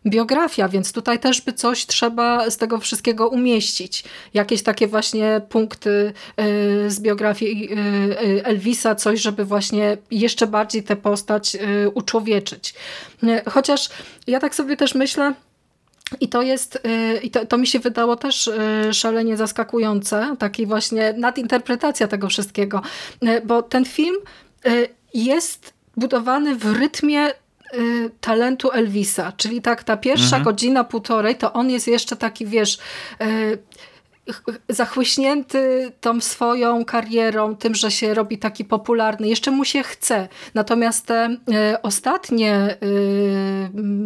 biografia, więc tutaj też by coś trzeba z tego wszystkiego umieścić. Jakieś takie właśnie punkty y, z biografii y, y, Elvisa, coś, żeby właśnie jeszcze bardziej tę postać uczłowieczyć. Chociaż ja tak sobie też myślę, i to jest, i to, to, mi się wydało też szalenie zaskakujące, taki właśnie nadinterpretacja tego wszystkiego, bo ten film jest budowany w rytmie Y, talentu Elvisa, czyli tak ta pierwsza mhm. godzina, półtorej, to on jest jeszcze taki, wiesz, y, zachłyśnięty tą swoją karierą, tym, że się robi taki popularny, jeszcze mu się chce. Natomiast te e, ostatnie e,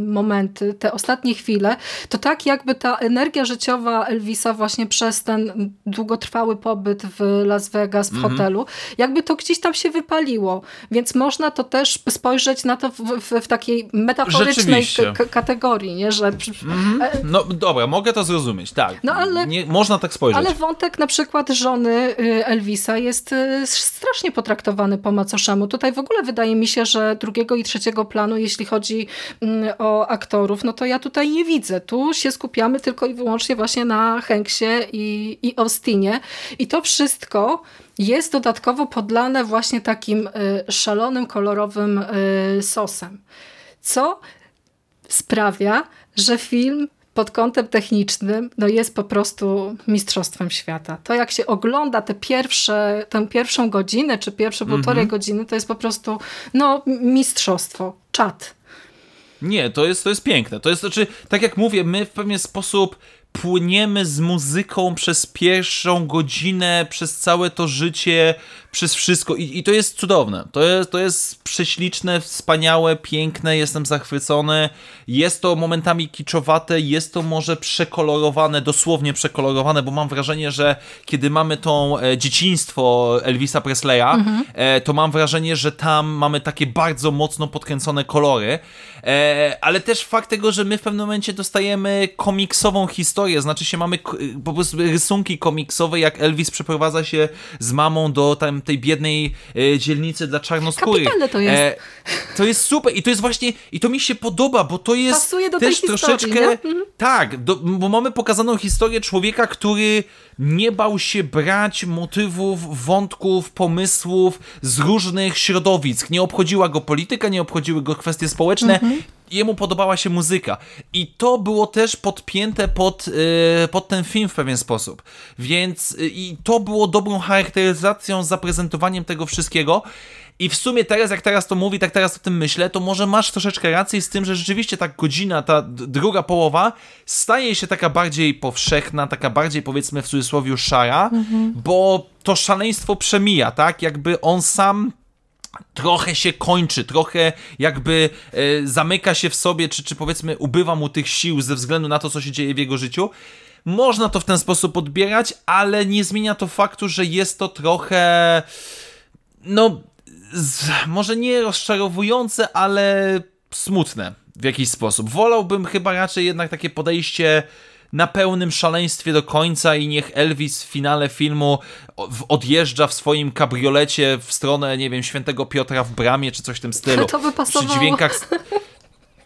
momenty, te ostatnie chwile, to tak jakby ta energia życiowa Elvisa właśnie przez ten długotrwały pobyt w Las Vegas, w mhm. hotelu, jakby to gdzieś tam się wypaliło. Więc można to też spojrzeć na to w, w, w takiej metaforycznej kategorii, nie? że... Mhm. No dobra, mogę to zrozumieć, tak. No, ale... Nie, można tak tak spojrzeć. Ale wątek na przykład żony y, Elvisa jest y, strasznie potraktowany po macoszemu. Tutaj w ogóle wydaje mi się, że drugiego i trzeciego planu, jeśli chodzi mm, o aktorów, no to ja tutaj nie widzę. Tu się skupiamy tylko i wyłącznie właśnie na Hanksie i, i Austinie. I to wszystko jest dodatkowo podlane właśnie takim y, szalonym, kolorowym sosem. Co sprawia, że film pod kątem technicznym no jest po prostu mistrzostwem świata. To jak się ogląda te pierwsze, tę pierwszą godzinę, czy pierwsze mm -hmm. półtorej godziny, to jest po prostu no, mistrzostwo, czat. Nie, to jest, to jest piękne. To jest, znaczy, tak jak mówię, my w pewien sposób płyniemy z muzyką przez pierwszą godzinę, przez całe to życie, przez wszystko i, i to jest cudowne. To jest, to jest prześliczne, wspaniałe, piękne, jestem zachwycony. Jest to momentami kiczowate, jest to może przekolorowane, dosłownie przekolorowane, bo mam wrażenie, że kiedy mamy tą e, dzieciństwo Elvisa Presleya, mhm. e, to mam wrażenie, że tam mamy takie bardzo mocno podkręcone kolory, e, ale też fakt tego, że my w pewnym momencie dostajemy komiksową historię, znaczy się mamy po prostu rysunki komiksowe, jak Elvis przeprowadza się z mamą do tam tej biednej e, dzielnicy dla czarnoskórych. Kapitalne to jest. E, to jest super i to jest właśnie, i to mi się podoba, bo to jest Pasuje do też tej troszeczkę, historii, mhm. tak, do, bo mamy pokazaną historię człowieka, który nie bał się brać motywów, wątków, pomysłów z różnych środowisk. Nie obchodziła go polityka, nie obchodziły go kwestie społeczne. Mhm jemu podobała się muzyka. I to było też podpięte pod, yy, pod ten film w pewien sposób. Więc yy, i to było dobrą charakteryzacją, zaprezentowaniem tego wszystkiego. I w sumie teraz, jak teraz to mówi, tak teraz o tym myślę, to może masz troszeczkę rację z tym, że rzeczywiście ta godzina, ta druga połowa staje się taka bardziej powszechna, taka bardziej powiedzmy w cudzysłowie szara, mhm. bo to szaleństwo przemija, tak? Jakby on sam trochę się kończy, trochę jakby e, zamyka się w sobie, czy, czy powiedzmy ubywa mu tych sił ze względu na to, co się dzieje w jego życiu. Można to w ten sposób odbierać, ale nie zmienia to faktu, że jest to trochę no z, może nie rozczarowujące, ale smutne w jakiś sposób. Wolałbym chyba raczej jednak takie podejście na pełnym szaleństwie do końca i niech Elvis w finale filmu odjeżdża w swoim kabriolecie w stronę, nie wiem, świętego Piotra w bramie, czy coś w tym stylu. To by pasowało. Przy dźwiękach...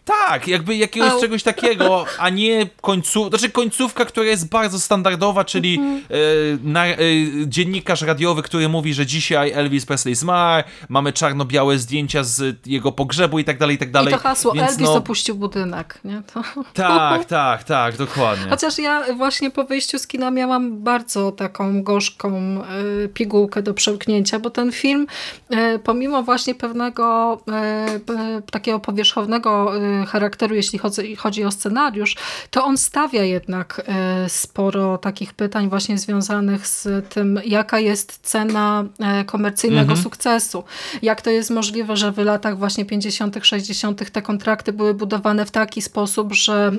Tak, jakby jakiegoś Au. czegoś takiego, a nie końcówka, znaczy końcówka, która jest bardzo standardowa, czyli mm -hmm. na, e, dziennikarz radiowy, który mówi, że dzisiaj Elvis Presley zmarł, mamy czarno-białe zdjęcia z jego pogrzebu i tak dalej, i tak dalej. I to hasło Więc, Elvis no... opuścił budynek, nie? To... Tak, tak, tak, dokładnie. Chociaż ja właśnie po wyjściu z kina miałam bardzo taką gorzką e, pigułkę do przełknięcia, bo ten film, pomimo właśnie pewnego takiego powierzchownego charakteru, jeśli chodzi, chodzi o scenariusz, to on stawia jednak e, sporo takich pytań właśnie związanych z tym, jaka jest cena e, komercyjnego mhm. sukcesu. Jak to jest możliwe, że w latach właśnie 50., 60. te kontrakty były budowane w taki sposób, że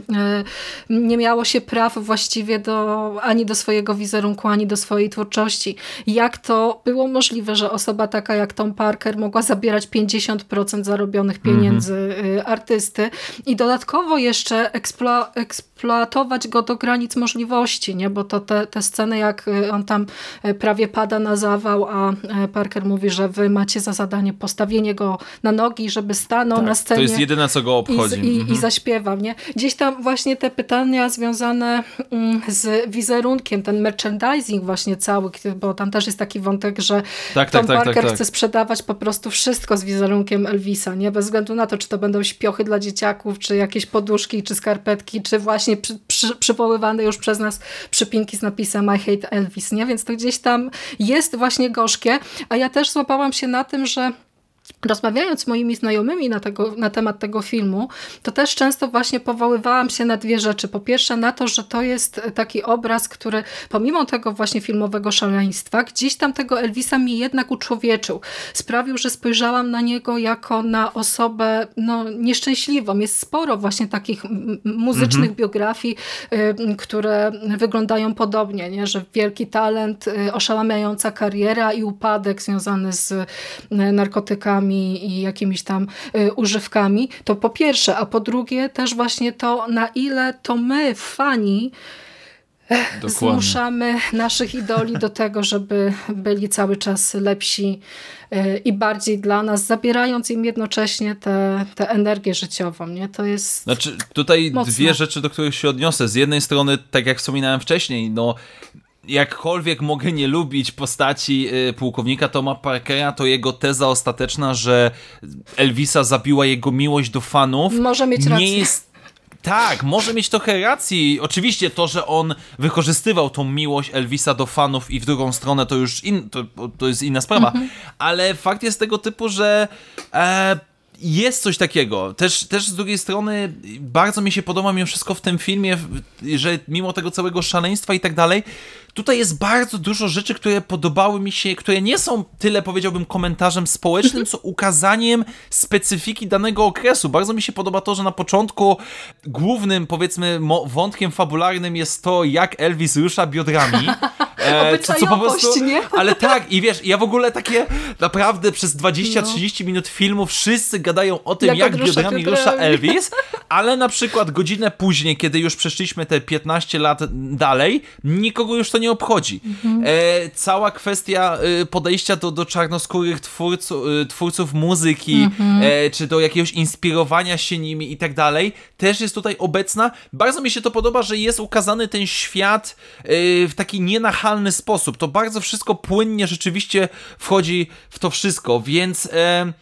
nie miało się praw właściwie do, ani do swojego wizerunku, ani do swojej twórczości. Jak to było możliwe, że osoba taka jak Tom Parker mogła zabierać 50% zarobionych pieniędzy mhm. artysty, i dodatkowo jeszcze eksplo, eksploatować go do granic możliwości, nie? bo to te, te sceny, jak y, on tam y, prawie pada na zawał, a y, Parker mówi, że wy macie za zadanie postawienie go na nogi, żeby stanął tak, na scenie. To jest jedyne, co go obchodzi. I, i, mhm. i zaśpiewał. Nie? Gdzieś tam właśnie te pytania związane mm, z wizerunkiem, ten merchandising właśnie cały, bo tam też jest taki wątek, że tak, Tom tak, tak, tak Parker tak. chce sprzedawać po prostu wszystko z wizerunkiem Elvisa, nie? bez względu na to, czy to będą śpiochy dla dzieciaków, czy jakieś poduszki, czy skarpetki, czy właśnie przy, przy, przywoływane już przez nas przypinki z napisem I hate Elvis, nie? Więc to gdzieś tam jest właśnie gorzkie, a ja też złapałam się na tym, że Rozmawiając z moimi znajomymi na, tego, na temat tego filmu, to też często właśnie powoływałam się na dwie rzeczy. Po pierwsze na to, że to jest taki obraz, który pomimo tego właśnie filmowego szaleństwa, gdzieś tam tego Elvisa mi jednak uczłowieczył. Sprawił, że spojrzałam na niego jako na osobę no, nieszczęśliwą. Jest sporo właśnie takich muzycznych mhm. biografii, y, które wyglądają podobnie, nie? że wielki talent, y, oszałamiająca kariera i upadek związany z y, narkotykami i jakimiś tam y, używkami, to po pierwsze, a po drugie też właśnie to, na ile to my, fani, Dokładnie. zmuszamy naszych idoli do tego, żeby byli cały czas lepsi y, i bardziej dla nas, zabierając im jednocześnie tę energię życiową. Nie? To jest Znaczy tutaj mocne. dwie rzeczy, do których się odniosę. Z jednej strony, tak jak wspominałem wcześniej, no jakkolwiek mogę nie lubić postaci y, pułkownika Toma Parkera, to jego teza ostateczna, że Elvisa zabiła jego miłość do fanów. Może mieć rację. Nie jest tak, może mieć trochę racji. Oczywiście to, że on wykorzystywał tą miłość Elvisa do fanów i w drugą stronę to już in, to, to jest inna sprawa. Mhm. Ale fakt jest tego typu, że e, jest coś takiego. Też, też z drugiej strony bardzo mi się podoba mimo wszystko w tym filmie, że mimo tego całego szaleństwa i tak dalej, tutaj jest bardzo dużo rzeczy, które podobały mi się, które nie są tyle, powiedziałbym, komentarzem społecznym, co ukazaniem specyfiki danego okresu. Bardzo mi się podoba to, że na początku głównym, powiedzmy, wątkiem fabularnym jest to, jak Elvis rusza biodrami. E, co, co po prostu, nie? Ale tak, i wiesz, ja w ogóle takie naprawdę przez 20-30 no. minut filmu wszyscy gadają o tym, jak, jak biodrami rusza Elvis, ale na przykład godzinę później, kiedy już przeszliśmy te 15 lat dalej, nikogo już to nie obchodzi. Mhm. E, cała kwestia e, podejścia do, do czarnoskórych twórców, e, twórców muzyki, mhm. e, czy do jakiegoś inspirowania się nimi i tak dalej, też jest tutaj obecna. Bardzo mi się to podoba, że jest ukazany ten świat e, w taki nienachalny sposób. To bardzo wszystko płynnie rzeczywiście wchodzi w to wszystko, więc e,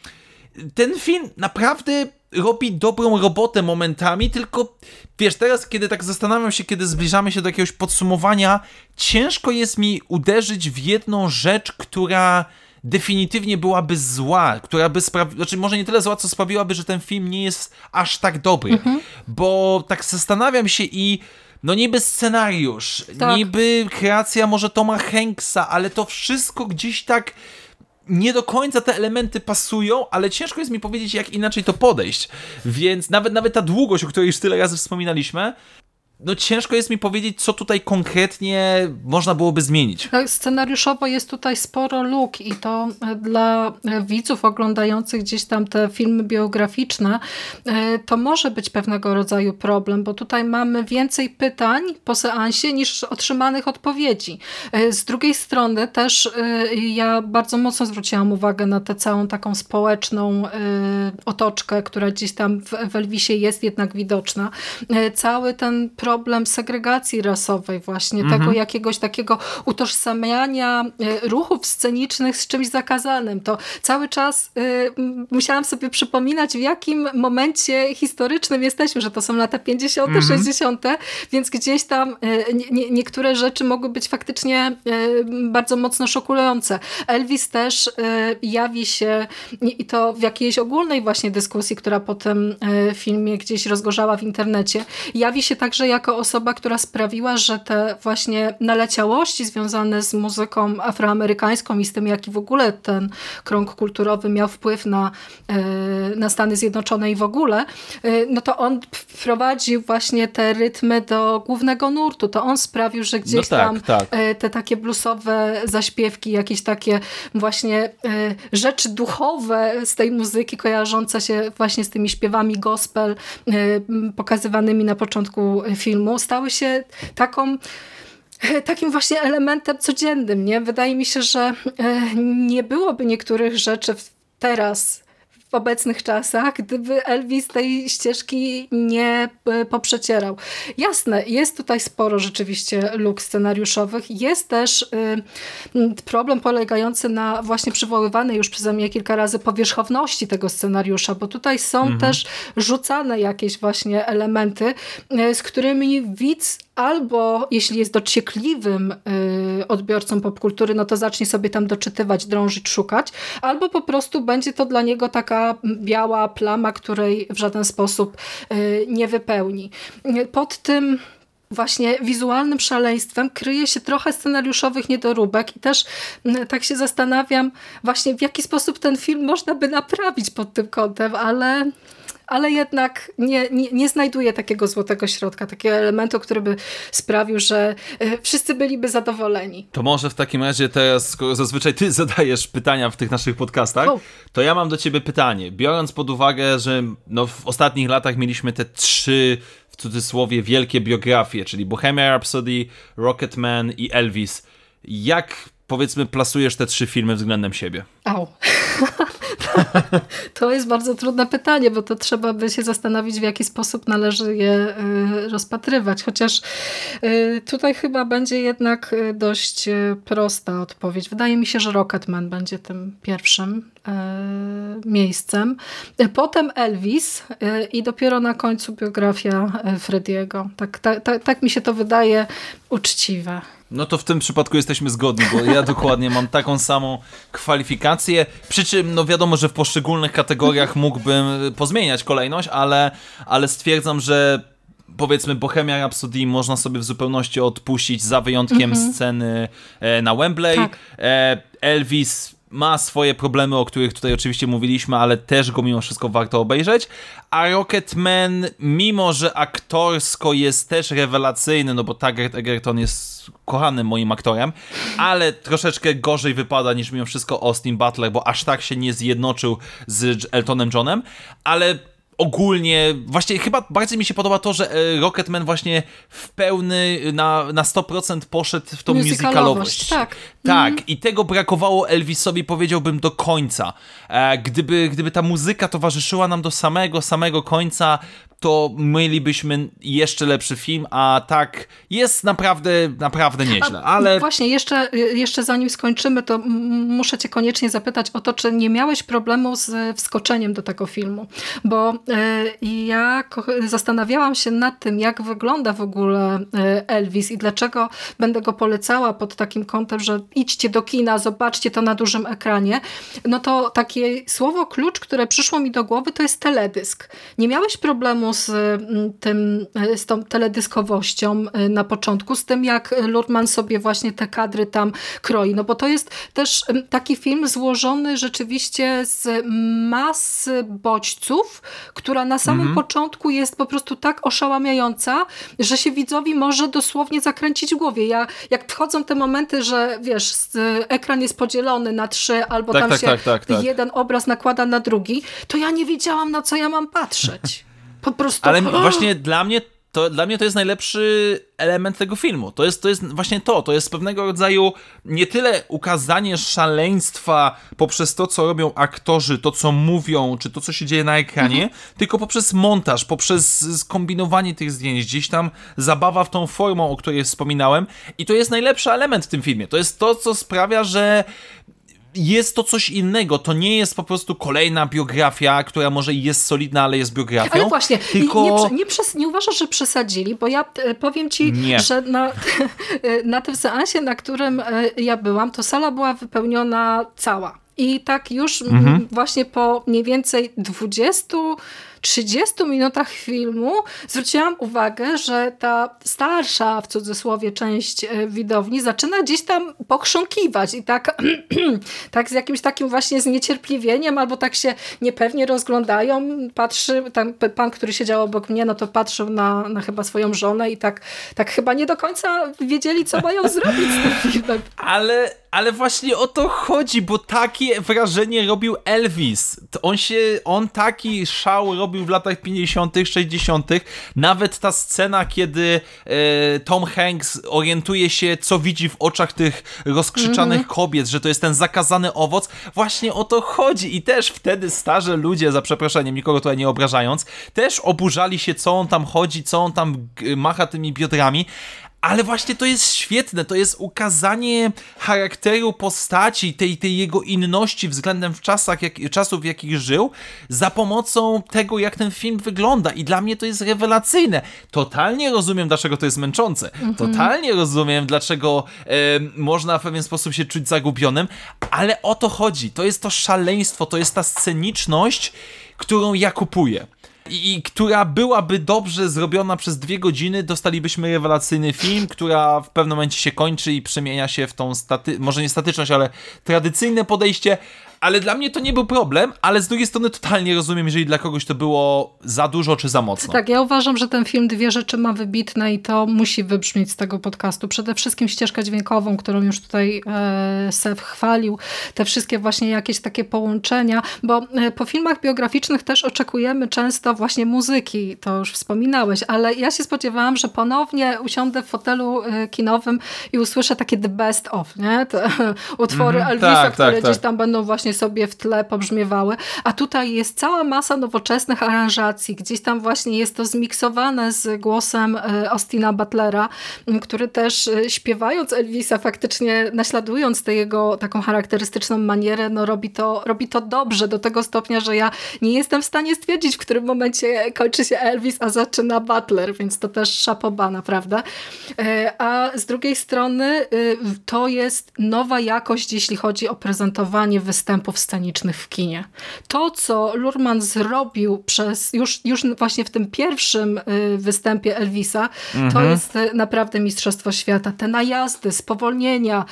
ten film naprawdę robi dobrą robotę momentami, tylko wiesz, teraz kiedy tak zastanawiam się, kiedy zbliżamy się do jakiegoś podsumowania, ciężko jest mi uderzyć w jedną rzecz, która definitywnie byłaby zła, która by sprawiła, znaczy może nie tyle zła, co sprawiłaby, że ten film nie jest aż tak dobry, mhm. bo tak zastanawiam się i no niby scenariusz, tak. niby kreacja może Toma Hanksa, ale to wszystko gdzieś tak nie do końca te elementy pasują, ale ciężko jest mi powiedzieć, jak inaczej to podejść. Więc nawet, nawet ta długość, o której już tyle razy wspominaliśmy, no ciężko jest mi powiedzieć, co tutaj konkretnie można byłoby zmienić. Tak, scenariuszowo jest tutaj sporo luk i to e, dla e, widzów oglądających gdzieś tam te filmy biograficzne e, to może być pewnego rodzaju problem, bo tutaj mamy więcej pytań po seansie niż otrzymanych odpowiedzi. Z drugiej strony też ja bardzo mocno zwróciłam uwagę na tę całą taką społeczną otoczkę, która gdzieś tam w Elvisie jest jednak widoczna. Cały ten problem segregacji rasowej właśnie, mhm. tego jakiegoś takiego utożsamiania e, ruchów scenicznych z czymś zakazanym. To cały czas y, musiałam sobie przypominać, w jakim momencie historycznym jesteśmy, że to są lata 50., mhm. 60., więc gdzieś tam y, nie, niektóre rzeczy mogły być faktycznie y, bardzo mocno szokujące. Elvis też jawi się i to w jakiejś ogólnej właśnie dyskusji, która po tym filmie gdzieś rozgorzała w internecie, jawi się także jako osoba, która sprawiła, że te właśnie naleciałości związane z muzyką afroamerykańską i z tym, jaki w ogóle ten krąg kulturowy miał wpływ na, e, na Stany Zjednoczone i w ogóle, e, no to on wprowadził właśnie te rytmy do głównego nurtu. To on sprawił, że gdzieś no tak, tam tak. E, te takie bluesowe zaśpiewki, jakieś takie właśnie rzeczy duchowe z tej muzyki kojarzące się właśnie z tymi śpiewami gospel pokazywanymi na początku filmu, stały się taką takim właśnie elementem codziennym. Nie? Wydaje mi się, że e, nie byłoby niektórych rzeczy teraz obecnych czasach, gdyby Elvis tej ścieżki nie e, poprzecierał. Jasne, jest tutaj sporo rzeczywiście luk scenariuszowych. Jest też y, problem polegający na właśnie przywoływanej już przeze mnie kilka razy powierzchowności tego scenariusza, bo tutaj są mhm. też rzucane jakieś właśnie elementy, y, z którymi widz albo jeśli jest dociekliwym y, odbiorcą popkultury, no to zacznie sobie tam doczytywać, drążyć, szukać, albo po prostu będzie to dla niego taka biała plama, której w żaden sposób y, nie wypełni. Pod tym właśnie wizualnym szaleństwem kryje się trochę scenariuszowych niedoróbek i też tak się zastanawiam właśnie w jaki sposób ten film można by naprawić pod tym kątem, ale ale jednak nie, nie, nie znajduje takiego złotego środka, takiego elementu, który by sprawił, że e, wszyscy byliby zadowoleni. To może w takim razie teraz, skoro zazwyczaj ty zadajesz pytania w tych naszych podcastach, oh. to ja mam do ciebie pytanie. Biorąc pod uwagę, że no w ostatnich latach mieliśmy te trzy w cudzysłowie wielkie biografie, czyli Bohemian Rhapsody, Rocketman i Elvis. Jak powiedzmy plasujesz te trzy filmy względem siebie? Au. To jest bardzo trudne pytanie, bo to trzeba by się zastanowić, w jaki sposób należy je y, rozpatrywać. Chociaż y, tutaj chyba będzie jednak y, dość prosta odpowiedź. Wydaje mi się, że Rocketman będzie tym pierwszym miejscem. Potem Elvis i dopiero na końcu biografia Frediego. Tak, tak, tak, tak mi się to wydaje uczciwe. No to w tym przypadku jesteśmy zgodni, bo ja dokładnie mam taką samą kwalifikację. Przy czym, no wiadomo, że w poszczególnych kategoriach mógłbym pozmieniać kolejność, ale, ale stwierdzam, że powiedzmy Bohemia Rhapsody można sobie w zupełności odpuścić za wyjątkiem mm -hmm. sceny e, na Wembley. Tak. E, Elvis ma swoje problemy, o których tutaj oczywiście mówiliśmy, ale też go mimo wszystko warto obejrzeć. A Rocketman, mimo że aktorsko jest też rewelacyjny, no bo Taggart Egerton jest kochanym moim aktorem, ale troszeczkę gorzej wypada niż mimo wszystko Austin Butler, bo aż tak się nie zjednoczył z Eltonem Johnem, ale ogólnie, właśnie chyba bardzo mi się podoba to, że e, Rocketman właśnie w pełny, na, na 100% poszedł w tą musicalowość. Tak. Tak, mm. i tego brakowało Elvisowi, powiedziałbym, do końca. E, gdyby, gdyby ta muzyka towarzyszyła nam do samego, samego końca, to mielibyśmy jeszcze lepszy film, a tak jest naprawdę, naprawdę nieźle. Ale... Właśnie, jeszcze, jeszcze zanim skończymy, to muszę cię koniecznie zapytać o to, czy nie miałeś problemu z wskoczeniem do tego filmu, bo e, ja zastanawiałam się nad tym, jak wygląda w ogóle e, Elvis i dlaczego będę go polecała pod takim kątem, że idźcie do kina, zobaczcie to na dużym ekranie, no to takie słowo klucz, które przyszło mi do głowy, to jest teledysk. Nie miałeś problemu z, mm, tym, z tą teledyskowością y, na początku, z tym jak Lurman sobie właśnie te kadry tam kroi, no bo to jest też taki film złożony rzeczywiście z masy bodźców, która na samym mhm. początku jest po prostu tak oszałamiająca, że się widzowi może dosłownie zakręcić w głowie. Ja, jak wchodzą te momenty, że wiesz, ekran jest podzielony na trzy, albo tak, tam tak, się tak, tak, tak. jeden obraz nakłada na drugi, to ja nie wiedziałam, na co ja mam patrzeć. Po prostu... Ale właśnie dla mnie to dla mnie to jest najlepszy element tego filmu. To jest, to jest właśnie to. To jest pewnego rodzaju nie tyle ukazanie szaleństwa poprzez to, co robią aktorzy, to, co mówią, czy to, co się dzieje na ekranie, mhm. tylko poprzez montaż, poprzez skombinowanie tych zdjęć, gdzieś tam zabawa w tą formą, o której wspominałem. I to jest najlepszy element w tym filmie. To jest to, co sprawia, że jest to coś innego. To nie jest po prostu kolejna biografia, która może jest solidna, ale jest biografią. Ale właśnie, tylko... nie, nie, nie uważasz, że przesadzili, bo ja e, powiem ci, nie. że na, na tym seansie, na którym e, ja byłam, to sala była wypełniona cała. I tak już mhm. właśnie po mniej więcej 20 30 minutach filmu zwróciłam uwagę, że ta starsza, w cudzysłowie, część e, widowni zaczyna gdzieś tam pochrząkiwać i tak, tak z jakimś takim właśnie zniecierpliwieniem albo tak się niepewnie rozglądają. Patrzy, pan, który siedział obok mnie, no to patrzył na, na chyba swoją żonę i tak, tak chyba nie do końca wiedzieli, co mają zrobić z tym filmem. Ale ale właśnie o to chodzi, bo takie wrażenie robił Elvis. On się, on taki szał robił w latach 50., 60., nawet ta scena, kiedy e, Tom Hanks orientuje się, co widzi w oczach tych rozkrzyczanych mm -hmm. kobiet, że to jest ten zakazany owoc, właśnie o to chodzi. I też wtedy starzy ludzie, za przeproszeniem, nikogo tutaj nie obrażając, też oburzali się, co on tam chodzi, co on tam macha tymi biodrami, ale właśnie to jest świetne, to jest ukazanie charakteru postaci, tej, tej jego inności względem w czasach, jak, czasów, w jakich żył, za pomocą tego, jak ten film wygląda. I dla mnie to jest rewelacyjne. Totalnie rozumiem, dlaczego to jest męczące. Mhm. Totalnie rozumiem, dlaczego e, można w pewien sposób się czuć zagubionym, ale o to chodzi. To jest to szaleństwo, to jest ta sceniczność, którą ja kupuję i która byłaby dobrze zrobiona przez dwie godziny, dostalibyśmy rewelacyjny film, która w pewnym momencie się kończy i przemienia się w tą staty, może nie statyczność, ale tradycyjne podejście, ale dla mnie to nie był problem, ale z drugiej strony totalnie rozumiem, jeżeli dla kogoś to było za dużo czy za mocno. Tak, ja uważam, że ten film dwie rzeczy ma wybitne i to musi wybrzmieć z tego podcastu. Przede wszystkim ścieżkę dźwiękową, którą już tutaj e, Sef chwalił, te wszystkie właśnie jakieś takie połączenia, bo e, po filmach biograficznych też oczekujemy często właśnie muzyki, to już wspominałeś, ale ja się spodziewałam, że ponownie usiądę w fotelu e, kinowym i usłyszę takie the best of, nie? Te utwory mm Elvisa, tak, które tak, gdzieś tak. tam będą właśnie sobie w tle pobrzmiewały, a tutaj jest cała masa nowoczesnych aranżacji, gdzieś tam właśnie jest to zmiksowane z głosem e, Austina Butlera, który też e, śpiewając Elvisa, faktycznie naśladując tę jego taką charakterystyczną manierę, no robi to, robi to dobrze, do tego stopnia, że ja nie jestem w stanie stwierdzić, w którym momencie kończy się Elvis, a zaczyna Butler, więc to też szapoba, naprawdę. E, A z drugiej strony y, to jest nowa jakość, jeśli chodzi o prezentowanie występów scenicznych w kinie. To, co Lurman zrobił przez już, już właśnie w tym pierwszym y, występie Elvisa, to jest y, naprawdę mistrzostwo świata. Te najazdy, spowolnienia,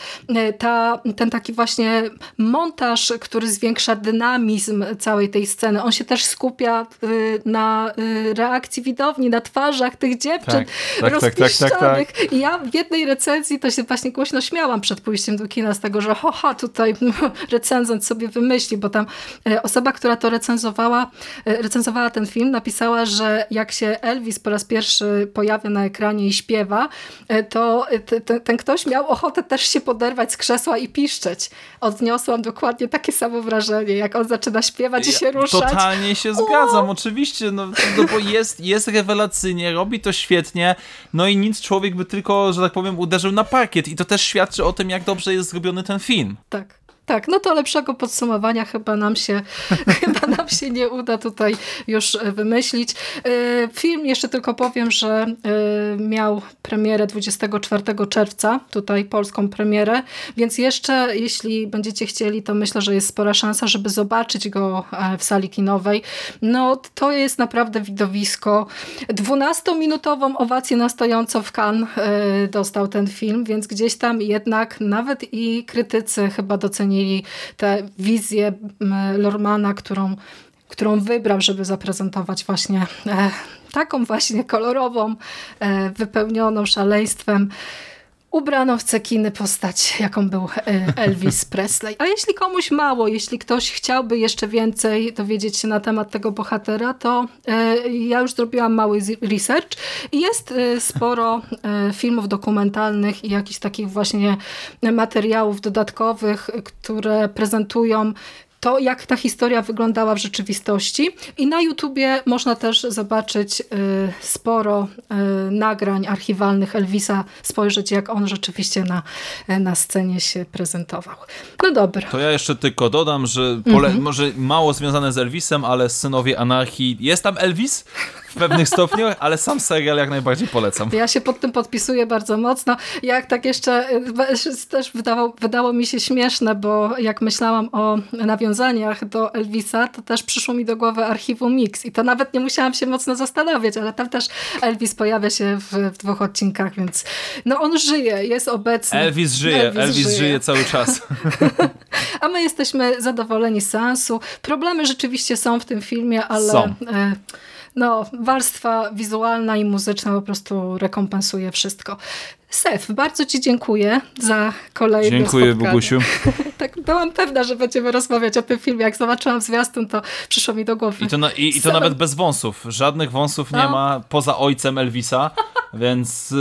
y, ta, ten taki właśnie montaż, który zwiększa dynamizm całej tej sceny. On się też skupia y, na y, reakcji widowni, na twarzach tych dziewczyn Tak, tak, tak, tak, tak, tak. ja w jednej recenzji to się właśnie głośno śmiałam przed pójściem do kina z tego, że hoha, tutaj recenzent sobie wymyśli, bo tam e, osoba, która to recenzowała, e, recenzowała ten film, napisała, że jak się Elvis po raz pierwszy pojawia na ekranie i śpiewa, e, to te- te- ten ktoś miał ochotę też się poderwać z krzesła i piszczeć. Odniosłam dokładnie takie samo wrażenie, jak on zaczyna śpiewać i się ruszać. Totalnie się zgadzam, oczywiście, no, no bo jest, jest rewelacyjnie, robi to świetnie, no i nic człowiek by tylko, że tak powiem, uderzył na parkiet i to też świadczy o tym, jak dobrze jest zrobiony ten film. Tak. Tak, no to lepszego podsumowania chyba nam się, chyba nam się nie uda tutaj już e, wymyślić. E, Film, jeszcze tylko powiem, że e, miał premierę 24 czerwca, tutaj polską premierę, więc jeszcze jeśli będziecie chcieli, to myślę, że jest spora szansa, żeby zobaczyć go w sali kinowej. No to jest naprawdę widowisko. 12-minutową owację na stojąco w Cannes dostał ten film, więc gdzieś tam jednak nawet i krytycy chyba docenili tę wizję m, Lormana, którą, którą wybrał, żeby zaprezentować właśnie e, taką właśnie kolorową, e, wypełnioną szaleństwem ubraną w cekiny postać, jaką był e, Elvis Presley. A jeśli komuś mało, jeśli ktoś chciałby jeszcze więcej dowiedzieć się na temat tego bohatera, to e, ja już zrobiłam mały research i jest e, sporo filmów dokumentalnych i jakichś takich właśnie materiałów dodatkowych, które prezentują to, jak ta historia wyglądała w rzeczywistości. I na YouTubie można też zobaczyć y, sporo y, nagrań archiwalnych Elvisa, spojrzeć jak on rzeczywiście na, na scenie się prezentował. No dobra. To ja jeszcze tylko dodam, że pole- może mało związane z Elvisem, ale Synowie Anarchii, jest tam Elvis w pewnych stopniach, ale sam serial jak najbardziej polecam. Ja się pod tym podpisuję bardzo mocno. Jak tak jeszcze y, też wydało, wydało mi się śmieszne, bo jak myślałam o nawiązaniach do Elvisa, to też przyszło mi do głowy archiwum Mix i to nawet nie musiałam się mocno zastanawiać, ale tam też Elvis pojawia się w, w dwóch odcinkach, więc no on żyje, jest obecny. Elvis żyje, Elvis, żyje cały czas. A my jesteśmy zadowoleni z seansu. Problemy rzeczywiście są w tym filmie, ale Są. E, no, warstwa wizualna i muzyczna po prostu rekompensuje wszystko. Sef, bardzo Ci dziękuję za kolejne Dziękuję, spotkanie. Bogusiu. Tak, byłam pewna, że będziemy rozmawiać o tym filmie. Jak zobaczyłam zwiastun, to przyszło mi do głowy. I to, na, i, i to Sam- nawet bez wąsów. Żadnych wąsów nie No. ma poza ojcem Elvisa, więc y,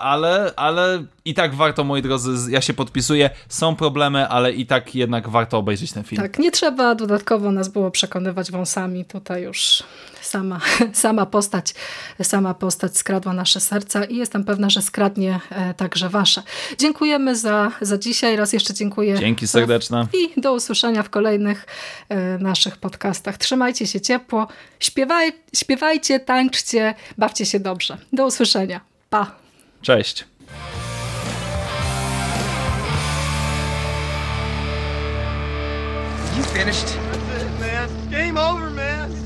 ale, ale i tak warto, moi drodzy, ja się podpisuję. Są problemy, ale i tak jednak warto obejrzeć ten film. Tak, nie trzeba dodatkowo nas było przekonywać wąsami. Tutaj już sama, sama postać sama postać skradła nasze serca i jestem pewna, że skradnie e, także wasze. Dziękujemy za, za dzisiaj. Raz jeszcze dziękuję. Dzięki serdeczne. I do usłyszenia w kolejnych e, naszych podcastach. Trzymajcie się ciepło, śpiewaj, śpiewajcie, tańczcie, bawcie się dobrze. Do usłyszenia. Pa! Cześć. You finished? That's it, man. Game over, man.